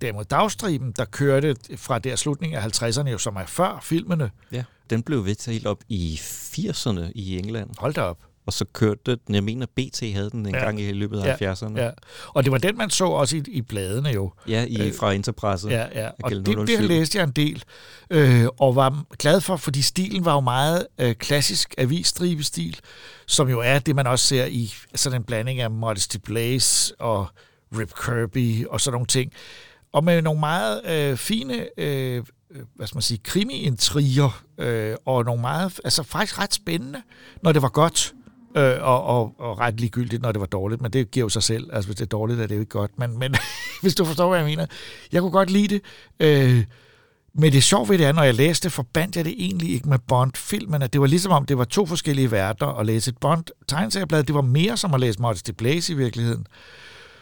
Speaker 9: derimod Dagstriben, der kørte fra der slutningen af 50'erne, jo, som er før filmene.
Speaker 8: Ja, den blev vedtaget helt op i 80'erne i England.
Speaker 9: Hold da op.
Speaker 8: Og så kørte den, jeg mener BT havde den en
Speaker 9: Ja.
Speaker 8: gang i løbet af
Speaker 9: Ja,
Speaker 8: 70'erne.
Speaker 9: Ja. Og det var den, man så også i, i bladene jo.
Speaker 8: Ja, i, fra Interpresse.
Speaker 9: Ja, ja. Og det, det
Speaker 8: 007.
Speaker 9: læste jeg en del, øh, og var glad for, fordi stilen var jo meget øh, klassisk avisstribestil, som jo er det, man også ser i sådan en blanding af Modesty Blaze og Rip Kirby og sådan nogle ting. Og med nogle meget øh, fine, øh, hvad skal man sige, krimi-intriger, øh, og nogle meget, altså faktisk ret spændende, når det var godt. Øh, og, og, og ret ligegyldigt, når det var dårligt, men det giver jo sig selv. Altså, hvis det er dårligt, er det jo ikke godt. Men, men hvis du forstår, hvad jeg mener. Jeg kunne godt lide det. Øh, men det sjove ved det er, når jeg læste forbandt jeg det egentlig ikke med Bond-filmen. Det var ligesom om, det var to forskellige verdener at læse et Bond-tegneserieblad. Det var mere som at læse Modesty Blaze i virkeligheden.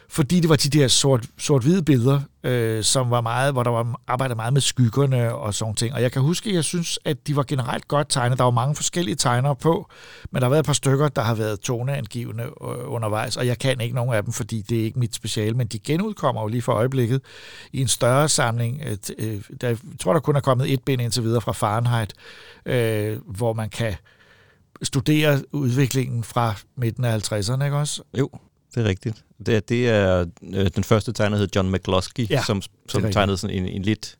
Speaker 9: Fordi det var de der sort, sort-hvide billeder, øh, som var meget, hvor der var arbejdet meget med skyggerne og sådan ting. Og jeg kan huske, at jeg synes, at de var generelt godt tegnet. Der var mange forskellige tegnere på, men der har været et par stykker, der har været toneangivende øh, undervejs, og jeg kan ikke nogen af dem, fordi det er ikke mit speciale, men de genudkommer jo lige for øjeblikket i en større samling. Øh, øh, der, jeg tror, der kun er kommet et bind indtil videre fra Fahrenheit, øh, hvor man kan studere udviklingen fra midten af 50'erne, ikke også?
Speaker 8: Jo, det er rigtigt. Det, er- det er øh, den første tegner hed John McCluskey,
Speaker 9: Ja,
Speaker 8: som, som tegnede sådan en, en lidt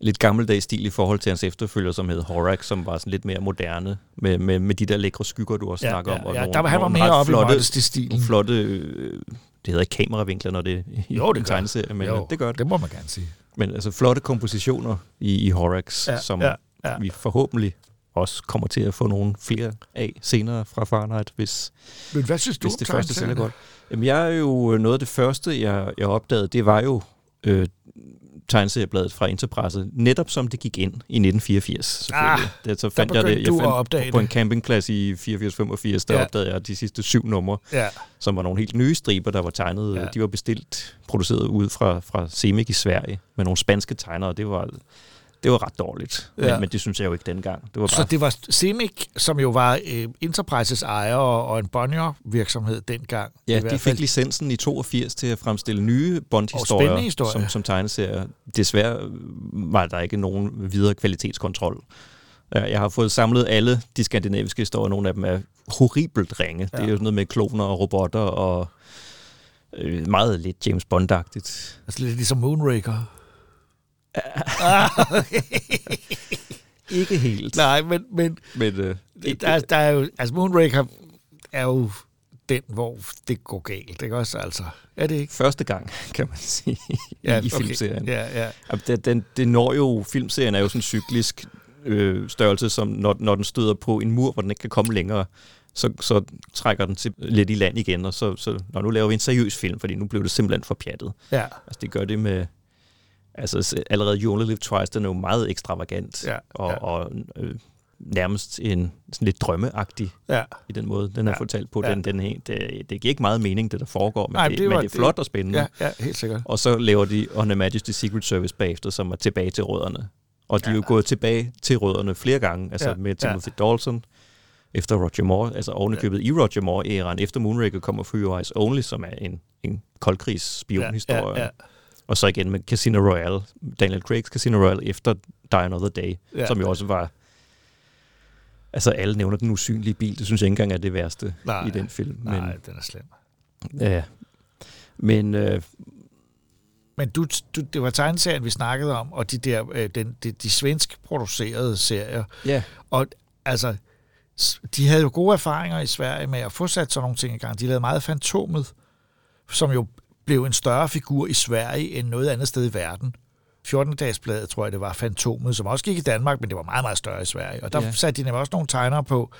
Speaker 8: lidt gammeldags stil i forhold til hans efterfølger, som hed Horak, som var sådan lidt mere moderne, med, med, med de der lækre skygger, du også
Speaker 9: Ja,
Speaker 8: snakker
Speaker 9: ja,
Speaker 8: om. og
Speaker 9: ja,
Speaker 8: nogle-
Speaker 9: der var- han var mere oppe i
Speaker 8: flotte-
Speaker 9: modesty-stilen.
Speaker 8: nogle flotte, øh, det hedder kameravinkler, når det er i
Speaker 9: Jo, det
Speaker 8: en tegneserie, men
Speaker 9: Jo,
Speaker 8: det gør det.
Speaker 9: Det må man gerne sige.
Speaker 8: Men altså flotte kompositioner i, i Horax,
Speaker 9: Ja,
Speaker 8: som
Speaker 9: ja.
Speaker 8: ja. vi forhåbentlig også kommer til at få nogle flere af senere fra Fahrenheit, hvis,
Speaker 9: Men hvad synes du
Speaker 8: hvis det første sælger godt. Jamen, jeg er jo noget af det første, jeg, jeg opdagede, det var jo øh, tegneseriebladet fra Interpresse, netop som det gik ind i 1984, selvfølgelig.
Speaker 9: Ah,
Speaker 8: det, så fandt jeg det, jeg fandt
Speaker 9: opdage
Speaker 8: på en
Speaker 9: det.
Speaker 8: campingplads i 84-85, der
Speaker 9: Ja.
Speaker 8: opdagede jeg de sidste syv numre,
Speaker 9: Ja.
Speaker 8: som var nogle helt nye striber, der var tegnet.
Speaker 9: Ja.
Speaker 8: De var bestilt, produceret ud fra, fra Semik i Sverige, med nogle spanske tegnere. Det var, det var ret dårligt,
Speaker 9: Ja.
Speaker 8: men, men det synes jeg jo ikke dengang. Det var
Speaker 9: Så
Speaker 8: bare
Speaker 9: det var Semik, som jo var øh, Enterprises ejer og, og en Bonnier-virksomhed dengang.
Speaker 8: Ja, de
Speaker 9: fald.
Speaker 8: fik licensen i 82 til at fremstille nye Bond-historier som, som tegneserier. Desværre var der ikke nogen videre kvalitetskontrol. Jeg har fået samlet alle de skandinaviske historier. Nogle af dem er horribelt ringe. Ja. Det er jo sådan noget med kloner og robotter og øh, meget lidt James Bond-agtigt.
Speaker 9: Altså lidt ligesom Moonraker.
Speaker 8: Ikke helt.
Speaker 9: Nej, men, men
Speaker 8: Men, øh,
Speaker 9: der, der er jo, altså Moonraker er jo, den, hvor det går galt, ikke også? Altså, er det ikke?
Speaker 8: Første gang, kan man sige,
Speaker 9: Ja,
Speaker 8: i
Speaker 9: okay.
Speaker 8: filmserien.
Speaker 9: Ja, ja.
Speaker 8: Det, den, det når jo, filmserien er jo sådan en cyklisk øh, størrelse, som når, når den støder på en mur, hvor den ikke kan komme længere, så, så trækker den til, lidt i land igen, og så, så når nu laver vi en seriøs film, fordi nu blev det simpelthen for pjattet.
Speaker 9: Ja.
Speaker 8: Altså det gør det med, altså allerede You Only Live Twice, den er jo meget ekstravagant,
Speaker 9: Ja,
Speaker 8: og,
Speaker 9: ja.
Speaker 8: og øh, nærmest en sådan lidt drømmeagtig
Speaker 9: Ja.
Speaker 8: i den måde, den er
Speaker 9: Ja,
Speaker 8: fortalt på.
Speaker 9: ja.
Speaker 8: Den, den, det, det giver ikke meget mening, det der foregår, men,
Speaker 9: Nej,
Speaker 8: det,
Speaker 9: det
Speaker 8: men det er flot og spændende.
Speaker 9: Ja, ja, helt sikkert.
Speaker 8: Og så laver de On Her Majesty Secret Service bagefter, som er tilbage til rødderne. Og de er jo gået tilbage til rødderne flere gange, altså
Speaker 9: Ja,
Speaker 8: ja, med
Speaker 9: ja.
Speaker 8: Timothy Dalton, efter Roger Moore, altså ovenikøbet ja. i Roger Moore-æraen, efter Moonraker kommer Your Eyes Only, som er en, en koldkrigs-spionhistorie.
Speaker 9: Ja, ja, ja.
Speaker 8: Og så igen med Casino Royale, Daniel Craig's Casino Royale efter Die Another Day,
Speaker 9: Ja.
Speaker 8: som jo også var... Altså alle nævner den usynlige bil, det synes jeg ikke engang er det værste
Speaker 9: Nej,
Speaker 8: i den film.
Speaker 9: Nej,
Speaker 8: Men,
Speaker 9: den er slem.
Speaker 8: ja. Men øh,
Speaker 9: Men du, du, det var tegneserien, vi snakkede om, og de der øh, den, de, de svensk producerede serier.
Speaker 8: Ja.
Speaker 9: Og altså, de havde jo gode erfaringer i Sverige med at få sat sådan nogle ting i gang. De lavede meget Fantomet, som jo blev en større figur i Sverige end noget andet sted i verden. 14-dagesbladet, tror jeg, det var Fantomet, som også gik i Danmark, men det var meget, meget større i Sverige. Og der
Speaker 8: Ja.
Speaker 9: ja. satte de nemlig også nogle tegnere på,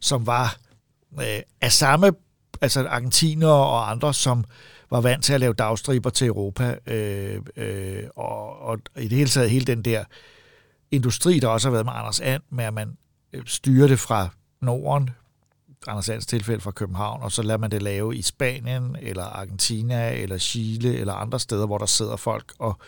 Speaker 9: som var øh, af samme, altså argentinere og andre, som var vant til at lave dagstriber til Europa, øh, øh, og, og i det hele taget hele den der industri, der også har været med Anders And, med at man øh, styrer det fra Norden, Anders Ands tilfælde fra København, og så lader man det lave i Spanien, eller Argentina, eller Chile, eller andre steder, hvor der sidder folk og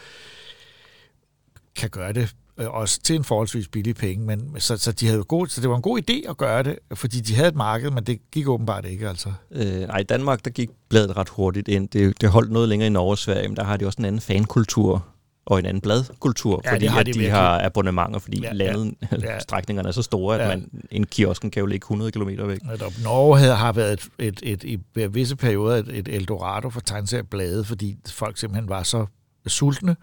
Speaker 9: kan gøre det øh, også til en forholdsvis billig penge, men så, så, de havde jo god, så det var en god idé at gøre det, fordi de havde et marked, men det gik åbenbart ikke, altså.
Speaker 8: Øh, nej, i Danmark, der gik bladet ret hurtigt ind. Det, det holdt noget længere i Norge og Sverige, men der har de også en anden fankultur og en anden bladkultur,
Speaker 9: Ja,
Speaker 8: fordi
Speaker 9: har
Speaker 8: at
Speaker 9: de
Speaker 8: de,
Speaker 9: virkelig.
Speaker 8: har abonnementer, fordi
Speaker 9: Ja,
Speaker 8: landet,
Speaker 9: ja.
Speaker 8: strækningerne er så store, at
Speaker 9: Ja.
Speaker 8: man, en kiosken kan jo ligge 100 km væk.
Speaker 9: Netop. Norge havde, har været et, et, et, et, i visse perioder et, et Eldorado for tegneserieblade, fordi folk simpelthen var så sultne,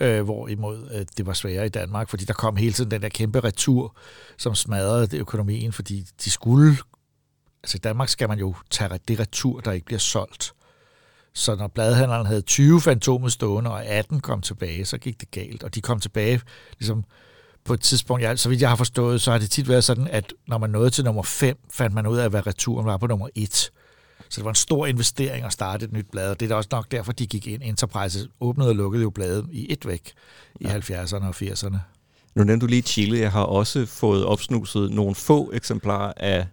Speaker 9: øh, hvorimod øh, det var sværere i Danmark, fordi der kom hele tiden den der kæmpe retur, som smadrede økonomien, fordi de skulle... Altså i Danmark skal man jo tage det retur, der ikke bliver solgt. Så når bladhandleren havde 20 fantomer stående, og 18 kom tilbage, så gik det galt. Og de kom tilbage ligesom på et tidspunkt, jeg, så vidt jeg har forstået, så har det tit været sådan, at når man nåede til nummer 5, fandt man ud af, hvad returen var på nummer 1. Så det var en stor investering at starte et nyt blad, og det er da også nok derfor, de gik ind. Enterprise åbnede og lukkede jo bladet i et væk i ja. 70'erne og 80'erne.
Speaker 8: Nu nævnte du lige Chile. Jeg har også fået opsnuset nogle få eksemplarer af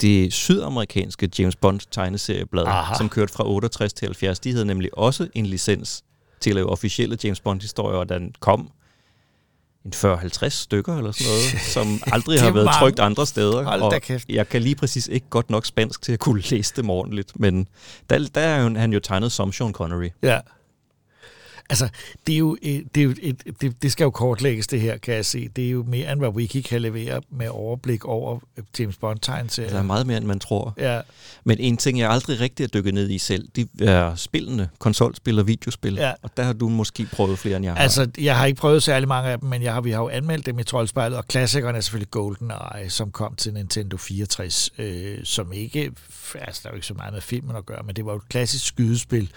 Speaker 8: det sydamerikanske James Bond tegneserieblad,
Speaker 9: Aha.
Speaker 8: som kørte fra 68 til 70. De havde nemlig også en licens til at lave officielle James Bond-historier, og den kom en 40-50 stykker eller sådan noget, som aldrig har været
Speaker 9: mange.
Speaker 8: trykt andre steder.
Speaker 9: Hold
Speaker 8: og
Speaker 9: kæft.
Speaker 8: jeg kan lige præcis ikke godt nok spansk til at kunne læse dem ordentligt, men der, der er jo- han jo tegnet som Sean Connery.
Speaker 9: Ja. Altså, det er jo, et- det, er jo et, det, det skal jo kortlægges, det her, kan jeg se. Det er jo mere, end hvad Wiki kan levere med overblik over James bond tegneserier
Speaker 8: Der er meget mere, end man tror.
Speaker 9: Ja,
Speaker 8: Men en ting, jeg aldrig rigtig har dykket ned i selv, det er spillene, konsolspil og videospil.
Speaker 9: Ja.
Speaker 8: Og der har du måske prøvet flere, end jeg har.
Speaker 9: Altså, jeg har ikke prøvet særlig mange af dem, men jeg har, vi har jo anmeldt dem i Troldspejlet, og klassikeren er selvfølgelig GoldenEye, som kom til Nintendo 64, øh, som ikke, altså der er jo ikke så meget med filmen at gøre, men det var jo et klassisk skydespil,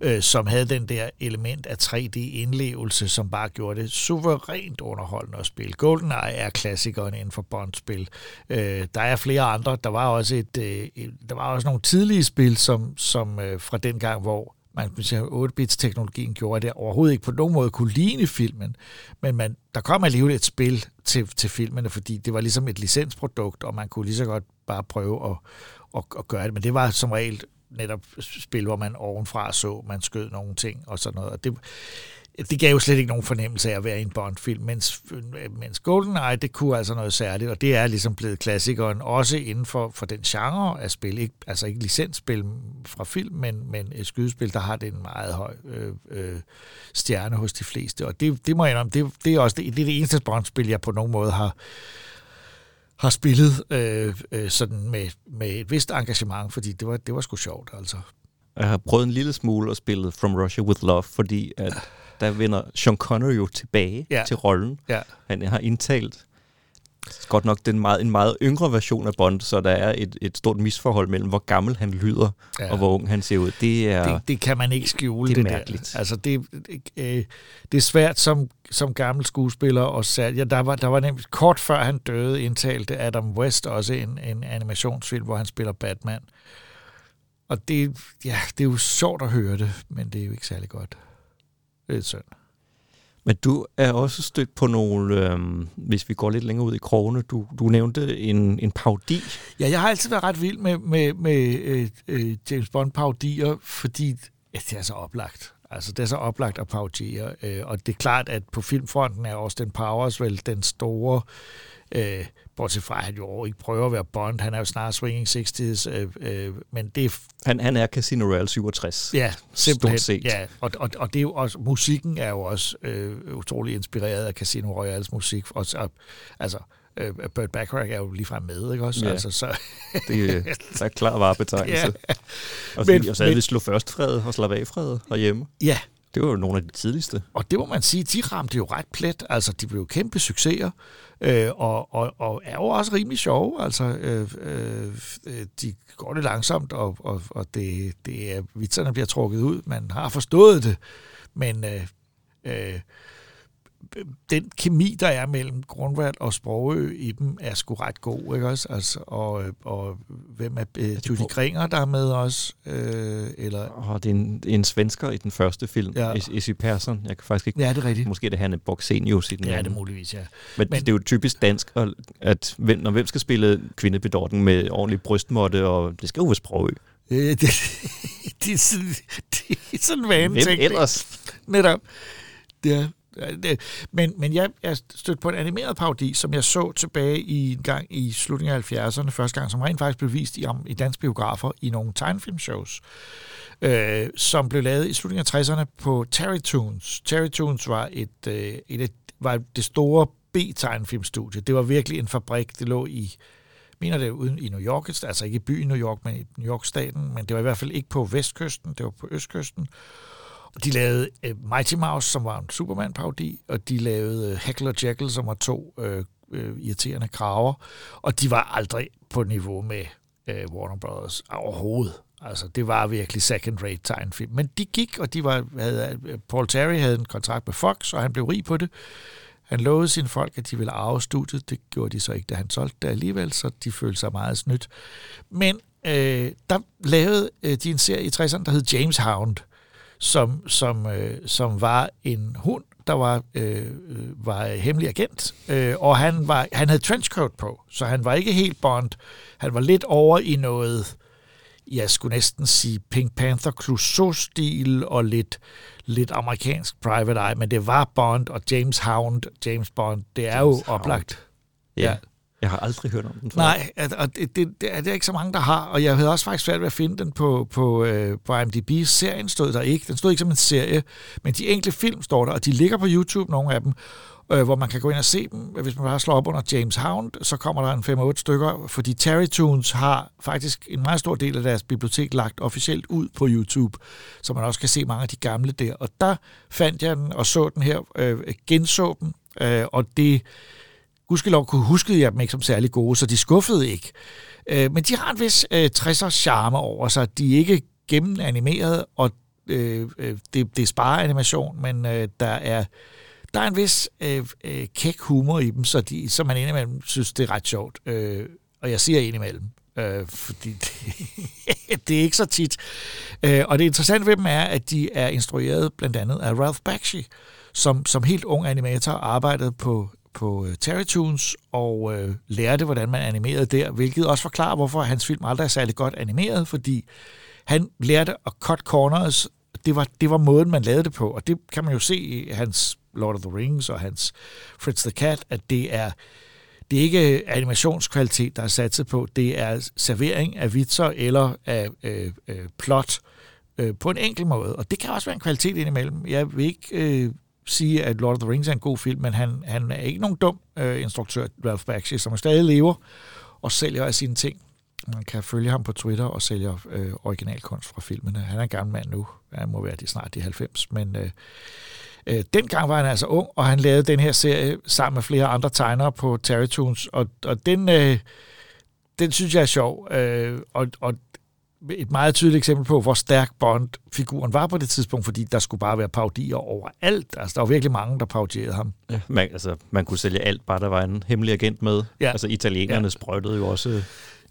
Speaker 9: øh, som havde den der element af 3D-indlevelse, som bare gjorde det suverænt underholdende at spille. GoldenEye er klassikeren inden for Bond-spil. Øh, der er flere andre. Der var også et, øh, der var også nogle tidlige spil, som, som øh, fra den gang, hvor man kan sige, 8-bits-teknologien gjorde, at det overhovedet ikke på nogen måde kunne ligne filmen. Men man, der kom alligevel et spil til, til filmene, fordi det var ligesom et licensprodukt, og man kunne lige så godt bare prøve at, at, at gøre det. Men det var som regel netop spil, hvor man ovenfra så, man skød nogle ting og sådan noget. Og det, det gav jo slet ikke nogen fornemmelse af at være i en Bond-film, mens, mens GoldenEye, det kunne altså noget særligt, og det er ligesom blevet klassikeren, også inden for, for den genre af spil, ikke, altså ikke licensspil fra film, men, men et skydespil, der har det en meget høj øh, øh, stjerne hos de fleste, og det, det må jeg indrømme, det, det er også det, det, er det eneste Bond-spil, jeg på nogen måde har, har spillet øh, øh, sådan med, med et vist engagement, fordi det var, det var sgu sjovt, altså.
Speaker 8: Jeg har prøvet en lille smule at spille From Russia With Love, fordi at der vender Sean Connery jo tilbage
Speaker 9: Ja.
Speaker 8: til rollen.
Speaker 9: Ja.
Speaker 8: Han har indtalt Godt nok den meget, en meget yngre version af Bond, så der er et, et stort misforhold mellem, hvor gammel han lyder,
Speaker 9: Ja.
Speaker 8: og hvor ung han ser ud. Det er,
Speaker 9: Det, det kan man ikke skjule.
Speaker 8: det er
Speaker 9: det
Speaker 8: mærkeligt.
Speaker 9: Der. Altså, det, det, øh, det er svært som, som gammel skuespiller og sat. Ja, der, var, der var nemlig kort før han døde, indtalte Adam West også en, en animationsfilm, hvor han spiller Batman. Og det, ja, det er jo sjovt at høre det, men det er jo ikke særlig godt. Det er synd.
Speaker 8: Men du er også stødt på nogle, øhm, hvis vi går lidt længere ud i krogene, du, du nævnte en, en paudi.
Speaker 9: Ja, jeg har altid været ret vild med, med, med øh, øh, James Bond parodier, fordi ja, det er så oplagt. Altså, det er så oplagt at parodiere. Øh, og det er klart, at på filmfronten er Austin Powers vel den store... Øh, bortset fra, at han jo ikke prøver at være Bond. Han er jo snart swinging 60's. Øh, øh, men det er
Speaker 8: Han, han er Casino Royale 67.
Speaker 9: Ja, simpelthen.
Speaker 8: Stort set.
Speaker 9: Ja, og, og, og det er jo også, musikken er jo også øh, utrolig inspireret af Casino Royales musik. Og, så, altså, øh, Burt Bacharach er jo ligefrem med, ikke også?
Speaker 8: Ja.
Speaker 9: Altså, så,
Speaker 8: Det der er klar varebetegnelse.
Speaker 9: Ja.
Speaker 8: Og,
Speaker 9: Men-
Speaker 8: men, og så
Speaker 9: men-
Speaker 8: vi slå først fred og slappe af fred herhjemme.
Speaker 9: ja,
Speaker 8: Det var jo nogle af de tidligste.
Speaker 9: og det må man sige, de ramte jo ret plet. Altså, de blev jo kæmpe succeser, øh, og, og, og er jo også rimelig sjove. Altså, øh, øh, de går lidt langsomt, og, og, og det, det er, vitserne bliver trukket ud. Man har forstået det, men øh, øh, den kemi, der er mellem Grundvald og Sprogø i dem, er sgu ret god, ikke også? Altså, og, og hvem er øh, Judy Kringer, der er med os? Øh, eller,
Speaker 8: Og det er en, er en svensker i den første film,
Speaker 9: Ja.
Speaker 8: Essie Persson. Jeg kan faktisk ikke...
Speaker 9: ja, det er rigtigt.
Speaker 8: Måske er det Hanne Boxenius i den
Speaker 9: Ja, det er
Speaker 8: anden.
Speaker 9: muligvis, ja.
Speaker 8: Men,
Speaker 9: Men-
Speaker 8: det er jo typisk dansk, at, hvem, når hvem skal spille kvindebedorten med ordentlig brystmåtte, og det skal jo være sprog.
Speaker 9: Øh, det, det, er sådan, det er sådan en vane
Speaker 8: Hvem ellers?
Speaker 9: Netop. Ja, det, men, men jeg, jeg stødte på en animeret parodi, som jeg så tilbage i en gang i slutningen af 70'erne, første gang, som rent faktisk blev vist i, om, i danske biografer i nogle tegnfilmshows, øh, som blev lavet i slutningen af 60'erne på Terry Toons. Terry Toons var, et, øh, et, var det store B-tegnfilmstudie. Det var virkelig en fabrik. Det lå i mener det uden i New York, altså ikke i byen New York, men i New York-staten, men det var i hvert fald ikke på vestkysten, det var på østkysten. Og de lavede uh, Mighty Mouse, som var en Superman-parodi, og de lavede øh, uh, Heckle Jekyll, som var to uh, uh, irriterende kraver, og de var aldrig på niveau med uh, Warner Brothers overhovedet. Altså, det var virkelig second-rate tegnefilm. Men de gik, og de var, havde, Paul Terry havde en kontrakt med Fox, og han blev rig på det. Han lovede sine folk, at de ville arve studiet. Det gjorde de så ikke, da han solgte det alligevel, så de følte sig meget snydt. Men øh, der lavede øh, de en serie i 60'erne, der hed James Hound, som, som, øh, som var en hund, der var, øh, var hemmelig agent, øh, og han, var, han havde trenchcoat på, så han var ikke helt Bond. Han var lidt over i noget, jeg skulle næsten sige Pink Panther Clouseau-stil og lidt, lidt amerikansk private eye, men det var Bond og James Hound, James Bond, det er
Speaker 8: James
Speaker 9: jo
Speaker 8: Hound.
Speaker 9: oplagt.
Speaker 8: Ja.
Speaker 9: Ja
Speaker 8: ja. Jeg har aldrig hørt om den før.
Speaker 9: Nej, og det, det, det, er, det ikke så mange, der har, og jeg havde også faktisk svært ved at finde den på, på, øh, på IMDb. Serien stod der ikke, den stod ikke som en serie, men de enkelte film står der, og de ligger på YouTube, nogle af dem, øh, hvor man kan gå ind og se dem. Hvis man bare slår op under James Hound, så kommer der en 5-8 stykker, fordi Terry Toons har faktisk en meget stor del af deres bibliotek lagt officielt ud på YouTube, så man også kan se mange af de gamle der. Og der fandt jeg den og så den her, øh, genså den, øh, og det gudskelov kunne huske jeg dem ikke som særlig gode, så de skuffede ikke. Øh, men de har en vis øh, 60'er charme over sig. De er ikke gennemanimeret, og øh, øh, det, det er spareanimation, men øh, der er der er en vis øh, øh, kæk humor i dem, så, de, så man indimellem synes, det er ret sjovt. Øh, og jeg siger indimellem, øh, fordi det, det er ikke så tit. Øh, og det interessante ved dem er, at de er instrueret blandt andet af Ralph Bakshi, som, som helt ung animator arbejdede på, på øh, Terrytoons og øh, lærte, hvordan man animerede der, hvilket også forklarer, hvorfor hans film aldrig er særlig godt animeret, fordi han lærte at cut corners. Det var, det var måden, man lavede det på, og det kan man jo se i hans Lord of the Rings og hans Fritz the Cat, at det er det er ikke animationskvalitet, der er satset på, det er servering af vitser eller af øh, øh, plot øh, på en enkel måde. Og det kan også være en kvalitet indimellem. Jeg vil ikke øh, sige, at Lord of the Rings er en god film, men han, han er ikke nogen dum øh, instruktør, Ralph Bakshi, som stadig lever og sælger af sine ting. Man kan følge ham på Twitter og sælger øh, originalkunst fra filmene. Han er en gammel mand nu. Han må være de snart de 90, men øh, Øh, dengang var han altså ung, og han lavede den her serie sammen med flere andre tegnere på Terrytoons, og, og den, øh, den synes jeg er sjov. Øh, og, og et meget tydeligt eksempel på, hvor stærk Bond-figuren var på det tidspunkt, fordi der skulle bare være parodier overalt. Altså, der var virkelig mange, der parodierede ham.
Speaker 8: Ja, man, altså, man kunne sælge alt, bare der var en hemmelig agent med.
Speaker 9: Ja.
Speaker 8: Altså, italienerne
Speaker 9: Ja.
Speaker 8: sprøjtede jo også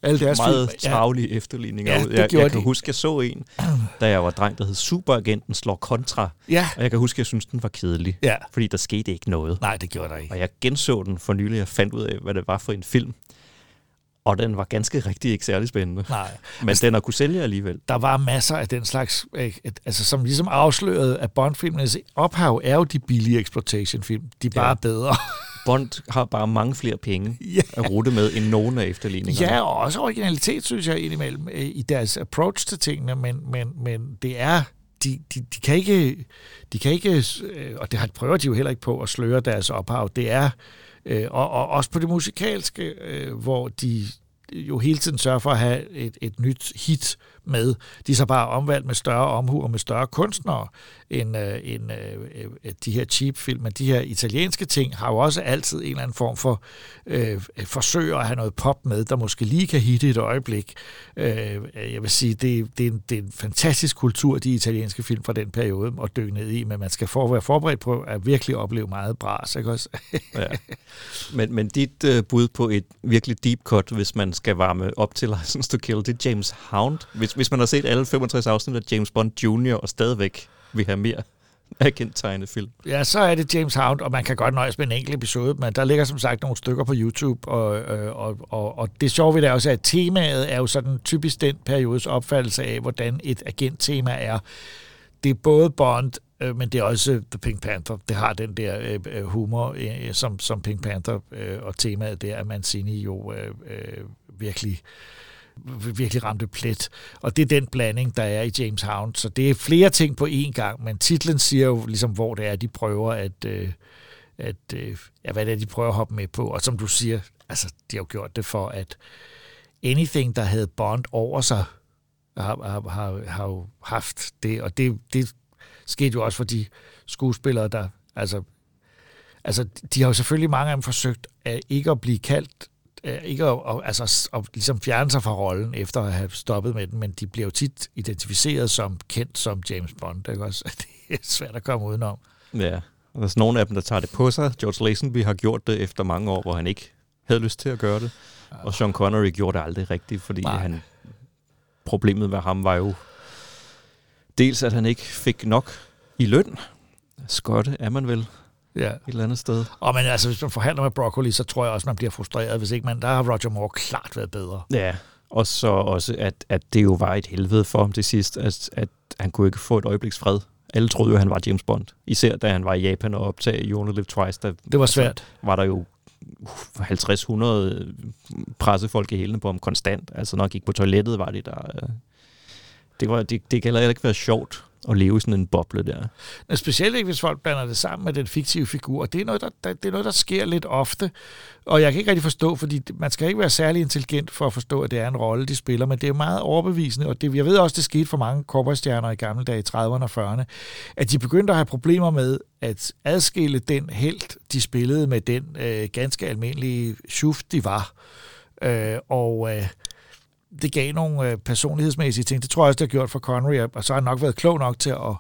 Speaker 9: Alle deres
Speaker 8: meget
Speaker 9: film- ja.
Speaker 8: travlige efterligninger
Speaker 9: Ja,
Speaker 8: ud. Jeg, jeg kan
Speaker 9: de.
Speaker 8: huske, jeg så en, da jeg var dreng, der hed Superagenten slår kontra.
Speaker 9: Ja.
Speaker 8: Og jeg kan huske, jeg synes den var kedelig.
Speaker 9: Ja.
Speaker 8: Fordi der skete ikke noget.
Speaker 9: Nej, det gjorde der ikke.
Speaker 8: Og jeg genså den for nylig, jeg fandt ud af, hvad det var for en film. Og den var ganske rigtig ikke særlig spændende.
Speaker 9: Nej.
Speaker 8: Men den har kunne sælge alligevel.
Speaker 9: der var masser af den slags, altså som ligesom afslørede, at Bond-filmenes ophav er jo de billige exploitation-film. De er bare
Speaker 8: Ja.
Speaker 9: bedre.
Speaker 8: Bond har bare mange flere penge
Speaker 9: Ja.
Speaker 8: at rute med, end nogen af efterligningerne.
Speaker 9: Ja, og også originalitet, synes jeg, indimellem i deres approach til tingene, men, men, men det er, de, de, de kan ikke, de kan ikke, øh, og det har- prøver de jo heller ikke på at sløre deres ophav, det er, øh, og, og også på det musikalske, øh, hvor de jo hele tiden sørger for at have et, et nyt hit med. De er så bare omvalgt med større omhu og med større kunstnere end, øh, end øh, øh de her cheap-film. Men de her italienske ting har jo også altid en eller anden form for øh, øh, forsøg at have noget pop med, der måske lige kan hitte et øjeblik. Øh, jeg vil sige, det, det, er en, det er en fantastisk kultur, de italienske film fra den periode, at dykke ned i, men man skal for, være forberedt på at virkelig opleve meget bras, ikke også?
Speaker 8: Ja. Men, men dit øh, bud på et virkelig deep cut, hvis man skal varme op til License to Kill, det er James Hound. Hvis, hvis man har set alle 65 afsnit af James Bond Jr. og stadigvæk vil have mere agenttegnet film.
Speaker 9: Ja, så er det James Hound, og man kan godt nøjes med en enkelt episode, men der ligger som sagt nogle stykker på YouTube, og, øh, og, og, og det sjove ved det er også, at temaet er jo sådan typisk den periodes opfattelse af, hvordan et agenttema er. Det er både Bond, øh, men det er også The Pink Panther. Det har den der øh, øh humor, øh, som, som Pink Panther, øh, og temaet der er Mancini jo øh, øh, virkelig virkelig ramte plet. Og det er den blanding, der er i James Hound. Så det er flere ting på én gang, men titlen siger jo ligesom, hvor det er, de prøver at, øh, at øh, ja, hvad det er, de prøver at hoppe med på. Og som du siger, altså, de har jo gjort det for, at anything, der havde Bond over sig, har, har, har, har jo haft det. Og det, det skete jo også for de skuespillere, der, altså, altså, de har jo selvfølgelig mange af dem forsøgt at ikke at blive kaldt ikke at, at, altså, at ligesom fjerne sig fra rollen efter at have stoppet med den, men de bliver jo tit identificeret som kendt som James Bond. Ikke også? Det er svært at komme udenom.
Speaker 8: Ja, og der er nogle af dem, der tager det på sig. George Lazenby har gjort det efter mange år, hvor han ikke havde lyst til at gøre det. Og Sean Connery gjorde det aldrig rigtigt, fordi
Speaker 9: Nej.
Speaker 8: han, problemet med ham var jo dels, at han ikke fik nok i løn. Skotte er man vel
Speaker 9: Ja.
Speaker 8: et eller andet sted.
Speaker 9: Og men altså, hvis man forhandler med broccoli, så tror jeg også, man bliver frustreret, hvis ikke man... Der har Roger Moore klart været bedre.
Speaker 8: Ja, og så også, at, at det jo var et helvede for ham til sidst, at, at han kunne ikke få et øjebliks fred. Alle troede jo, at han var James Bond. Især da han var i Japan og optag You Only Live Twice. Der,
Speaker 9: Det var svært.
Speaker 8: Altså, var der jo 50-100 pressefolk i hælene på ham konstant. Altså nok ikke på toilettet var de der. øh. Det, var, det, det kan heller ikke være sjovt at leve i sådan en boble der.
Speaker 9: Ja, specielt ikke, hvis folk blander det sammen med den fiktive figur. Det er noget, der, der, det er noget, der sker lidt ofte. Og jeg kan ikke rigtig forstå, fordi det- man skal ikke være særlig intelligent for at forstå, at det er en rolle, de spiller, men det er meget overbevisende, og det, jeg ved også, det skete for mange korporstjerner i gamle dage, i 30'erne og 40'erne, at de begyndte at have problemer med at adskille den helt, de spillede med den øh, ganske almindelige schuft, de var. Øh, og øh, det gav nogle øh, personlighedsmæssige ting. Det tror jeg også, det har gjort for Connery, og så har han nok været klog nok til at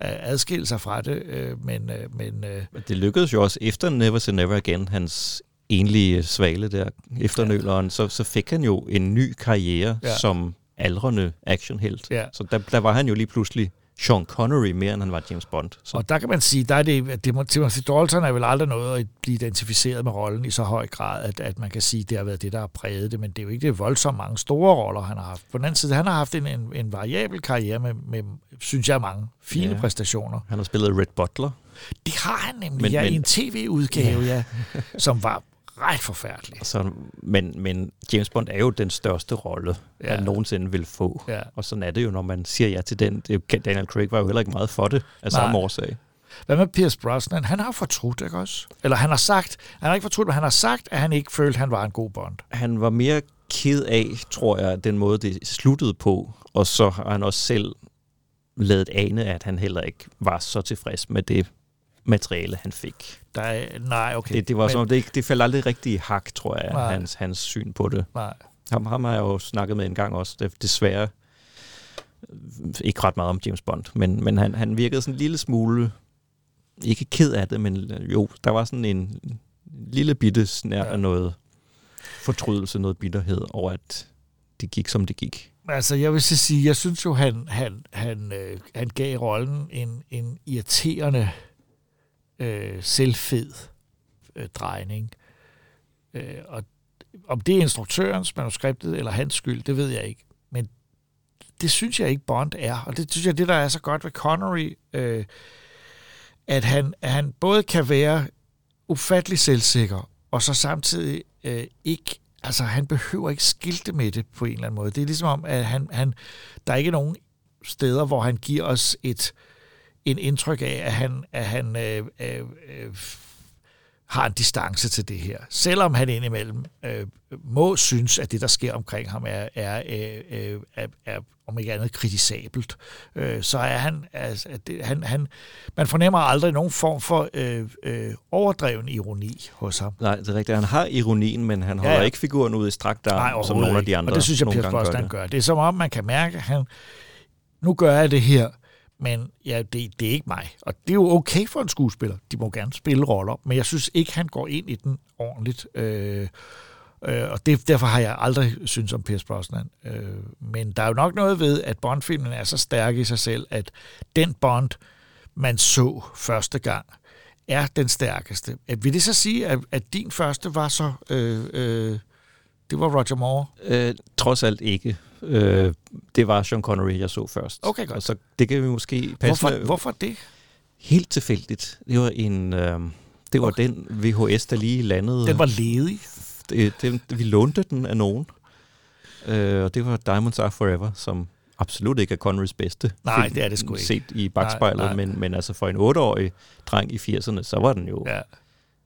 Speaker 9: adskille sig fra det, øh, men, øh, men øh,
Speaker 8: Men det lykkedes jo også efter Never Say Never Again, hans enlige svale der, efter nøleren, så, så fik han jo en ny karriere
Speaker 9: Ja.
Speaker 8: ja. som aldrende actionhelt.
Speaker 9: Ja.
Speaker 8: Så der, der var han jo lige pludselig Sean Connery mere, end han var James Bond. Så
Speaker 9: og der kan man sige, der er det, Timothy Dalton er vel aldrig noget at blive identificeret med rollen i så høj grad, at, at man kan sige, det har været det, der har præget det, men det er jo ikke det voldsomt mange store roller, han har haft. På den anden side, han har haft en, en, en variabel karriere med, med, synes jeg, mange fine ja.
Speaker 8: Ja.
Speaker 9: præstationer.
Speaker 8: han har spillet Red Butler.
Speaker 9: Det har han nemlig, men, ja,
Speaker 8: men-
Speaker 9: i en tv-udgave, ja, som var ret forfærdelig.
Speaker 8: Så, men, men James Bond er jo den største rolle,
Speaker 9: Ja.
Speaker 8: han nogensinde vil få.
Speaker 9: Ja.
Speaker 8: Og sådan er det jo, når man siger ja til den. Daniel Craig var jo heller ikke meget for det, af samme
Speaker 9: Nej.
Speaker 8: årsag.
Speaker 9: Hvad med Pierce Brosnan? Han har fortrudt, ikke også? Eller han har sagt, han har ikke fortrudt, men han har sagt, at han ikke følte, at han var en god Bond.
Speaker 8: Han var mere ked af, tror jeg, den måde, det sluttede på. Og så har han også selv ladet ane, at han heller ikke var så tilfreds med det materiale, han fik.
Speaker 9: Der er, nej, okay.
Speaker 8: Det, det var
Speaker 9: Men-
Speaker 8: som om, det, det faldt aldrig rigtig i hak, tror jeg,
Speaker 9: Nej.
Speaker 8: hans, hans syn på det.
Speaker 9: Nej.
Speaker 8: Ham, ham har jeg jo snakket med en gang også. Det, desværre øh, ikke ret meget om James Bond, men, men han, han virkede sådan en lille smule, ikke ked af det, men øh, jo, der var sådan en lille bitte snær
Speaker 9: Ja.
Speaker 8: af noget fortrydelse, noget bitterhed over, at det gik, som det gik.
Speaker 9: Altså, jeg vil så sige, jeg synes jo, han, han, han, øh, han gav rollen en, en irriterende, øh, selvfed øh, drejning. Øh, og om det er instruktørens manuskriptet eller hans skyld, det ved jeg ikke. Men det synes jeg ikke Bond er. Og det synes jeg, det der er så godt ved Connery, øh, at han, at han både kan være ufattelig selvsikker, og så samtidig øh, ikke, altså han behøver ikke skilte med det på en eller anden måde. Det er ligesom om, at han, han, der er ikke nogen steder, hvor han giver os et en indtryk af, at han, at han øh, øh, øh, har en distance til det her. Selvom han indimellem øh, må synes, at det, der sker omkring ham, er, er, øh, øh, er, er om ikke andet kritisabelt, øh, så er han, altså, at det, han, han, man fornemmer aldrig nogen form for øh, øh, overdreven ironi hos ham.
Speaker 8: Nej, det er rigtigt. Han har ironien, men han holder
Speaker 9: Ja,
Speaker 8: ja, ikke figuren ud i strakt arm, som nogle af de andre
Speaker 9: Og det synes jeg, Pierce Brosnan gør. Det er som om, man kan mærke, at han, nu gør jeg det her, men ja, det, det er ikke mig. Og det er jo okay for en skuespiller. De må gerne spille roller, men jeg synes ikke, han går ind i den ordentligt. Øh, øh, og det, derfor har jeg aldrig synes om Pierce Brosnan. Øh, men der er jo nok noget ved, at Bond-filmen er så stærk i sig selv, at den Bond, man så første gang, er den stærkeste. At, vil det så sige, at, at din første var så... Øh, øh, det var Roger Moore?
Speaker 8: Øh, trods alt ikke. Øh, det var Sean Connery, jeg så først.
Speaker 9: Okay, godt.
Speaker 8: Og så det kan vi måske passe
Speaker 9: Hvorfor, hvorfor det?
Speaker 8: Helt tilfældigt. Det var en... Øh, det var okay. den VHS, der lige landede.
Speaker 9: Den var ledig?
Speaker 8: Det, det, vi lånte den af nogen. Øh, og det var Diamonds Are Forever, som absolut ikke er Connerys bedste
Speaker 9: Nej,
Speaker 8: film,
Speaker 9: det er det sgu ikke.
Speaker 8: set i bagspejlet,
Speaker 9: Nej, nej.
Speaker 8: Men, men altså for en otteårig dreng i 80'erne, så var den jo
Speaker 9: ja.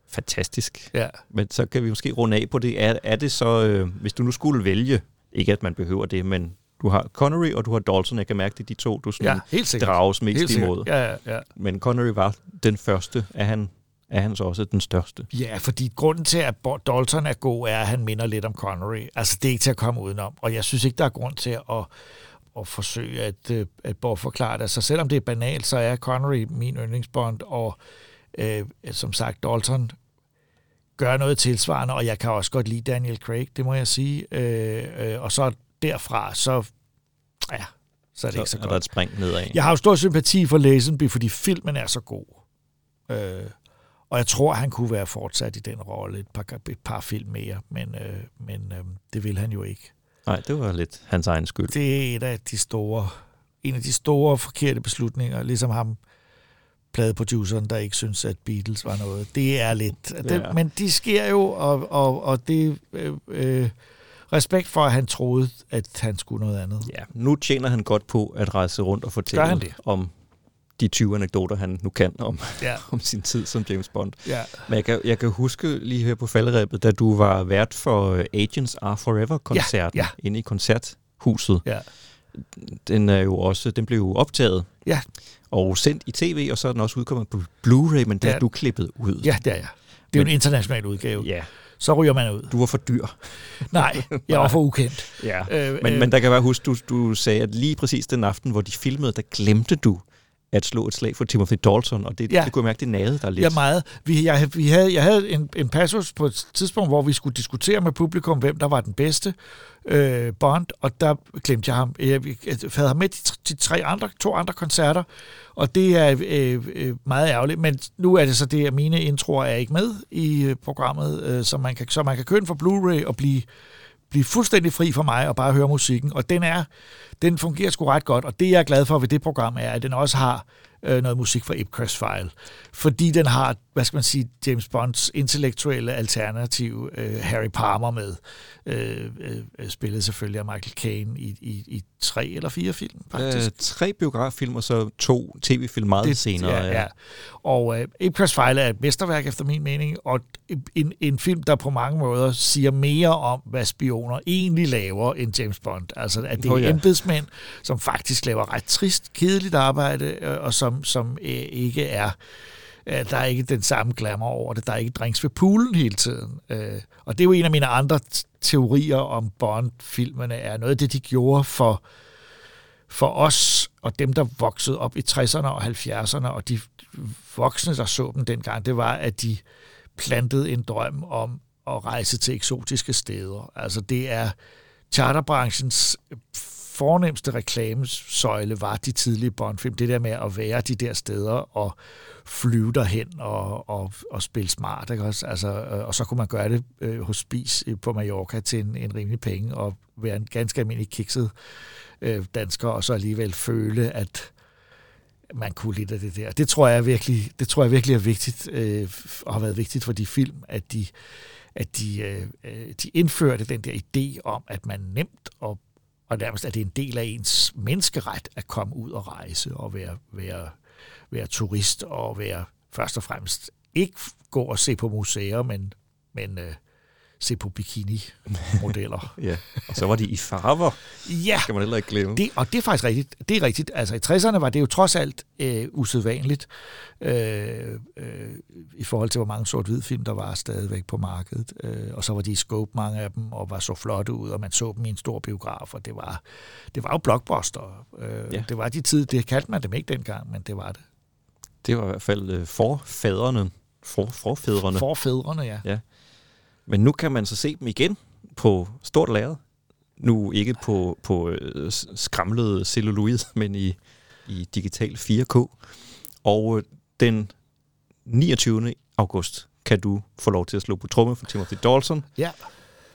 Speaker 8: fantastisk.
Speaker 9: Ja.
Speaker 8: Men så kan vi måske runde af på det. Er, er det så, øh, hvis du nu skulle vælge, ikke at man behøver det, men du har Connery og du har Dalton, jeg kan mærke, det er de to, du sådan
Speaker 9: Ja, helt sikkert.
Speaker 8: drages mest
Speaker 9: Helt sikkert.
Speaker 8: imod.
Speaker 9: Ja, ja, ja.
Speaker 8: Men Connery var den første. Er han, er han så også den største?
Speaker 9: Ja, fordi grunden til, at Dalton er god, er, at han minder lidt om Connery. Altså, det er ikke til at komme udenom. Og jeg synes ikke, der er grund til at, at forsøge at, øh, at bortforklare det. Så selvom det er banalt, så er Connery min yndlingsbond, og øh, som sagt, Dalton gør noget tilsvarende, og jeg kan også godt lide Daniel Craig, det må jeg sige. Øh, øh, og så derfra, så, ja, så er det
Speaker 8: Så
Speaker 9: ikke så
Speaker 8: er
Speaker 9: godt.
Speaker 8: der et spring nedad.
Speaker 9: Jeg har jo stor sympati for Lazenby, fordi filmen er så god. Øh, og jeg tror, han kunne være fortsat i den rolle et par, et par film mere, men, øh, men øh, det vil han jo ikke.
Speaker 8: Nej, det var lidt hans egen skyld.
Speaker 9: Det er et af de store, en af de store forkerte beslutninger, ligesom ham pladeproduceren, der ikke synes, at Beatles var noget. Det er lidt... Det,
Speaker 8: Ja.
Speaker 9: Men de sker jo, og, og, og det... Øh, øh, respekt for, at han troede, at han skulle noget andet.
Speaker 8: Ja, nu tjener han godt på at rejse rundt og fortælle om de 20 anekdoter, han nu kan om,
Speaker 9: Ja.
Speaker 8: om sin tid som James Bond.
Speaker 9: Ja.
Speaker 8: Men jeg kan, jeg kan huske lige her på falderæbet, da du var vært for øh, Agents Are Forever-koncerten
Speaker 9: Ja,
Speaker 8: inde i koncerthuset.
Speaker 9: Ja.
Speaker 8: Den, er jo også, den blev jo optaget
Speaker 9: Ja.
Speaker 8: Og sendt i tv, og så er den også udkommet på Blu-ray, men der
Speaker 9: Ja.
Speaker 8: er du klippet ud.
Speaker 9: Ja, det er jeg. Det er jo en international udgave.
Speaker 8: Ja.
Speaker 9: Så ryger man ud.
Speaker 8: Du var for dyr.
Speaker 9: Nej, jeg var for ukendt.
Speaker 8: Ja.
Speaker 9: Øh,
Speaker 8: Men,
Speaker 9: øh,
Speaker 8: men der kan være huske, du, du sagde, at lige præcis den aften, hvor de filmede, der glemte du at slå et slag for Timothy Dalton, og det,
Speaker 9: Ja.
Speaker 8: det kunne jeg mærke, det nagede der lidt.
Speaker 9: Ja, meget. Vi, jeg, vi havde, jeg havde en, en passus på et tidspunkt, hvor vi skulle diskutere med publikum, hvem der var den bedste øh, Bond, og der glemte jeg ham. Jeg, havde ham med de, tr- de tre andre, to andre koncerter, og det er øh, øh, meget ærgerligt, men nu er det så det, at mine introer er ikke med i øh, programmet, øh, så, man kan, så man kan købe den for Blu-ray og blive blive fuldstændig fri for mig og bare høre musikken. Og den er, den fungerer sgu ret godt. Og det, jeg er glad for ved det program, er, at den også har øh, noget musik fra Ipcrest File, fordi den har, hvad skal man sige, James Bonds intellektuelle alternativ, øh, Harry Palmer med, øh, øh, spillet selvfølgelig af Michael Caine i, i, i tre eller fire film, faktisk.
Speaker 8: Øh, tre biograffilm og så to tv-film meget det, senere.
Speaker 9: Ja, ja. Og øh, Ipcrest File er et mesterværk efter min mening, og en, en film, der på mange måder siger mere om, hvad spioner egentlig laver end James Bond. Altså, at det er oh, ja. embedsmænd, som faktisk laver ret trist, kedeligt arbejde, øh, og som, som øh, ikke er øh, der er ikke den samme glamour over det. Der er ikke drinks ved poolen hele tiden. Øh, og det er jo en af mine andre teorier om Bond-filmene, er noget af det, de gjorde for, for os og dem, der voksede op i 60'erne og 70'erne, og de voksne, der så dem dengang, det var, at de plantede en drøm om at rejse til eksotiske steder. Altså det er charterbranchens fornemmeste reklamesøjle var de tidlige Bondfilm. Det der med at være de der steder og flyve derhen og, og, og spille smart. Ikke også? Altså, øh, og så kunne man gøre det øh, hos Spis øh, på Mallorca til en, en rimelig penge og være en ganske almindelig kikset øh, dansker og så alligevel føle, at man kunne lidt af det der. Det tror jeg virkelig, det tror jeg virkelig er vigtigt øh, og har været vigtigt for de film, at de, at de, øh, øh de indførte den der idé om, at man nemt og og nærmest er det er en del af ens menneskeret at komme ud og rejse og være, være, være turist og være først og fremmest ikke gå og se på museer, men, men øh, se på bikini-modeller.
Speaker 8: ja, og så var de i farver.
Speaker 9: ja.
Speaker 8: Skal man heller ikke glemme.
Speaker 9: Det, og det er faktisk rigtigt. Det er rigtigt. Altså i 60'erne var det jo trods alt øh, usædvanligt øh, øh, i forhold til, hvor mange sort-hvid film der var stadigvæk på markedet. Øh, og så var de i scope, mange af dem, og var så flotte ud, og man så dem i en stor biograf, og det var, det var jo blockbuster. Øh, ja. Det var de tid, det kaldte man dem ikke dengang, men det var det.
Speaker 8: Det var i hvert fald øh, forfædrene. For, forfædrene.
Speaker 9: Forfædrene, ja.
Speaker 8: ja. Men nu kan man så se dem igen på stort lærred. Nu ikke på, på øh, skramlet celluloid, men i, i digital 4K. Og øh, den 29. august kan du få lov til at slå på tromme for Timothy Dalton.
Speaker 9: Ja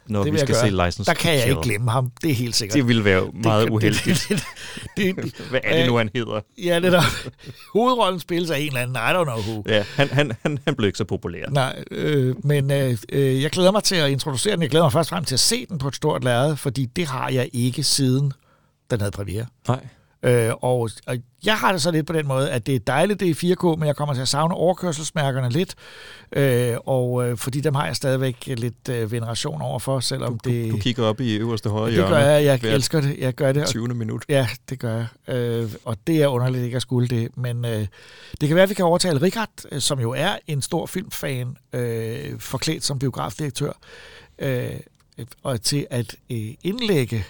Speaker 8: når det vi skal se License
Speaker 9: Der kan jeg ikke glemme ham, det er helt sikkert.
Speaker 8: Det ville være meget det, uheldigt. Det, det, det, Hvad er det nu, han hedder?
Speaker 9: Ja, det der. Hovedrollen spilles af en eller anden, I don't know who.
Speaker 8: Ja, han, han, han, han blev ikke så populær.
Speaker 9: Nej, øh, men øh, øh, jeg glæder mig til at introducere den. Jeg glæder mig først frem til at se den på et stort lærred, fordi det har jeg ikke siden den havde premiere.
Speaker 8: Nej.
Speaker 9: Øh, og, og jeg har det så lidt på den måde, at det er dejligt, det er 4K, men jeg kommer til at savne overkørselsmærkerne lidt, øh, og øh, fordi dem har jeg stadigvæk lidt øh, veneration overfor, selvom
Speaker 8: du,
Speaker 9: det...
Speaker 8: Du, du kigger op i øverste højre
Speaker 9: hjørne. Det gør jeg, jeg elsker det, jeg gør det.
Speaker 8: 20. minut.
Speaker 9: Ja, det gør jeg, øh, og det er underligt ikke at skulle det, men øh, det kan være, at vi kan overtale Richard, øh, som jo er en stor filmfan, øh, forklædt som biografdirektør, øh, og til at øh, indlægge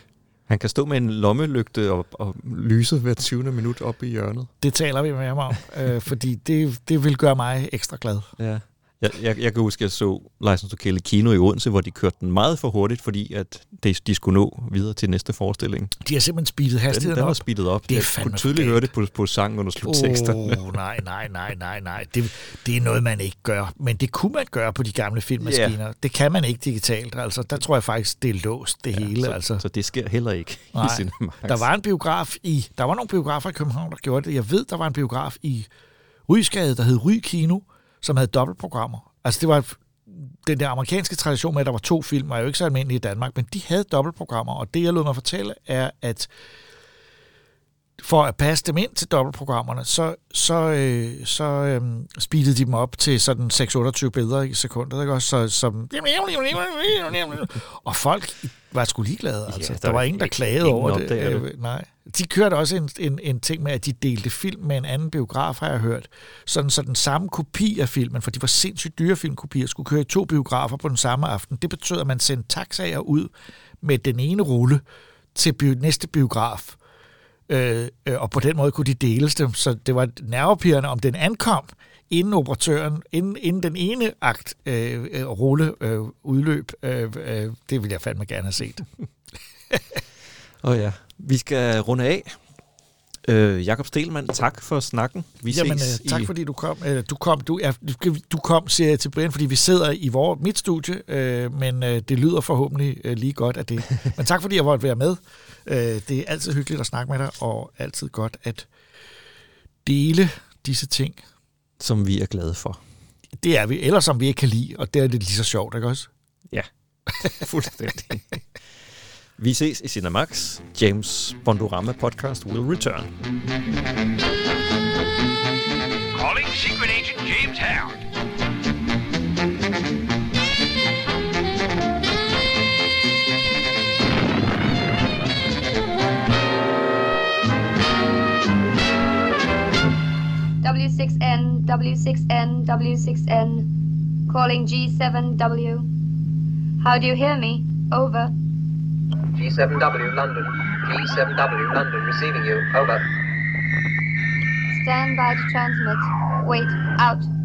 Speaker 8: han kan stå med en lommelygte og, og lyse hver 20. minut op i hjørnet.
Speaker 9: Det taler vi med ham om, øh, fordi det, det vil gøre mig ekstra glad.
Speaker 8: Ja. Jeg, jeg, jeg kan huske, at jeg så License to Kill i kino i Odense, hvor de kørte den meget for hurtigt, fordi at de, de skulle nå videre til næste forestilling.
Speaker 9: De har simpelthen speedet hastigheden
Speaker 8: den, den var speedet op.
Speaker 9: Det er
Speaker 8: jeg kunne tydeligt høre det på, på sangen under slutteksterne.
Speaker 9: Oh, nej, nej, nej, nej, nej. Det, det er noget, man ikke gør. Men det kunne man gøre på de gamle filmmaskiner. Yeah. Det kan man ikke digitalt. Altså, der tror jeg faktisk, det er låst, det ja, hele.
Speaker 8: Så,
Speaker 9: altså.
Speaker 8: så det sker heller ikke
Speaker 9: nej. i Cinemax. Der var en biograf i... Der var nogle biografer i København, der gjorde det. Jeg ved, der var en biograf i Rysgade, der hed Ry Kino, som havde dobbeltprogrammer. Altså det var den der amerikanske tradition med, at der var to film, var jo ikke så almindelig i Danmark, men de havde dobbeltprogrammer, og det jeg lod mig fortælle er, at for at passe dem ind til dobbeltprogrammerne, så, så, øh, så øh, speedede de dem op til sådan 6-28 billeder i sekundet, ikke også? Så, som, og folk var sgu ligeglade, altså. Ja, der, der var ingen, der klagede over det. det. Øh, nej. De kørte også en, en, en ting med, at de delte film med en anden biograf, har jeg hørt. Sådan, så den samme kopi af filmen, for de var sindssygt dyre filmkopier, skulle køre i to biografer på den samme aften. Det betød, at man sendte taxaer ud med den ene rulle til bi- næste biograf, Øh, øh, og på den måde kunne de deles dem, så det var nervepirrende, om den ankom, inden operatøren, inden, inden den ene akt øh, øh rulle øh, udløb. Øh, øh, det ville jeg fandme gerne have set.
Speaker 8: Åh oh ja, vi skal runde af. Øh, Jakob Stelmann, tak for snakken. Vi
Speaker 9: Jamen,
Speaker 8: ses
Speaker 9: øh, tak
Speaker 8: i...
Speaker 9: fordi du kom. Øh, du kom, du, er, du kom, siger jeg til Brian, fordi vi sidder i vores, mit studie, øh, men øh, det lyder forhåbentlig øh, lige godt af det. Men tak fordi jeg måtte være med. Øh, det er altid hyggeligt at snakke med dig, og altid godt at dele disse ting.
Speaker 8: Som vi er glade for.
Speaker 9: Det er vi, eller som vi ikke kan lide, og det er det lige så sjovt, ikke også?
Speaker 8: Ja, fuldstændig. vi ses i Cinemax. James Bondorama podcast will return.
Speaker 10: Calling Secret Agent James Hound.
Speaker 1: W6N, W6N, W6N. Calling G7W. How do you hear me? Over.
Speaker 2: G7W London. G7W London receiving you. Over.
Speaker 1: Stand by to transmit. Wait, out.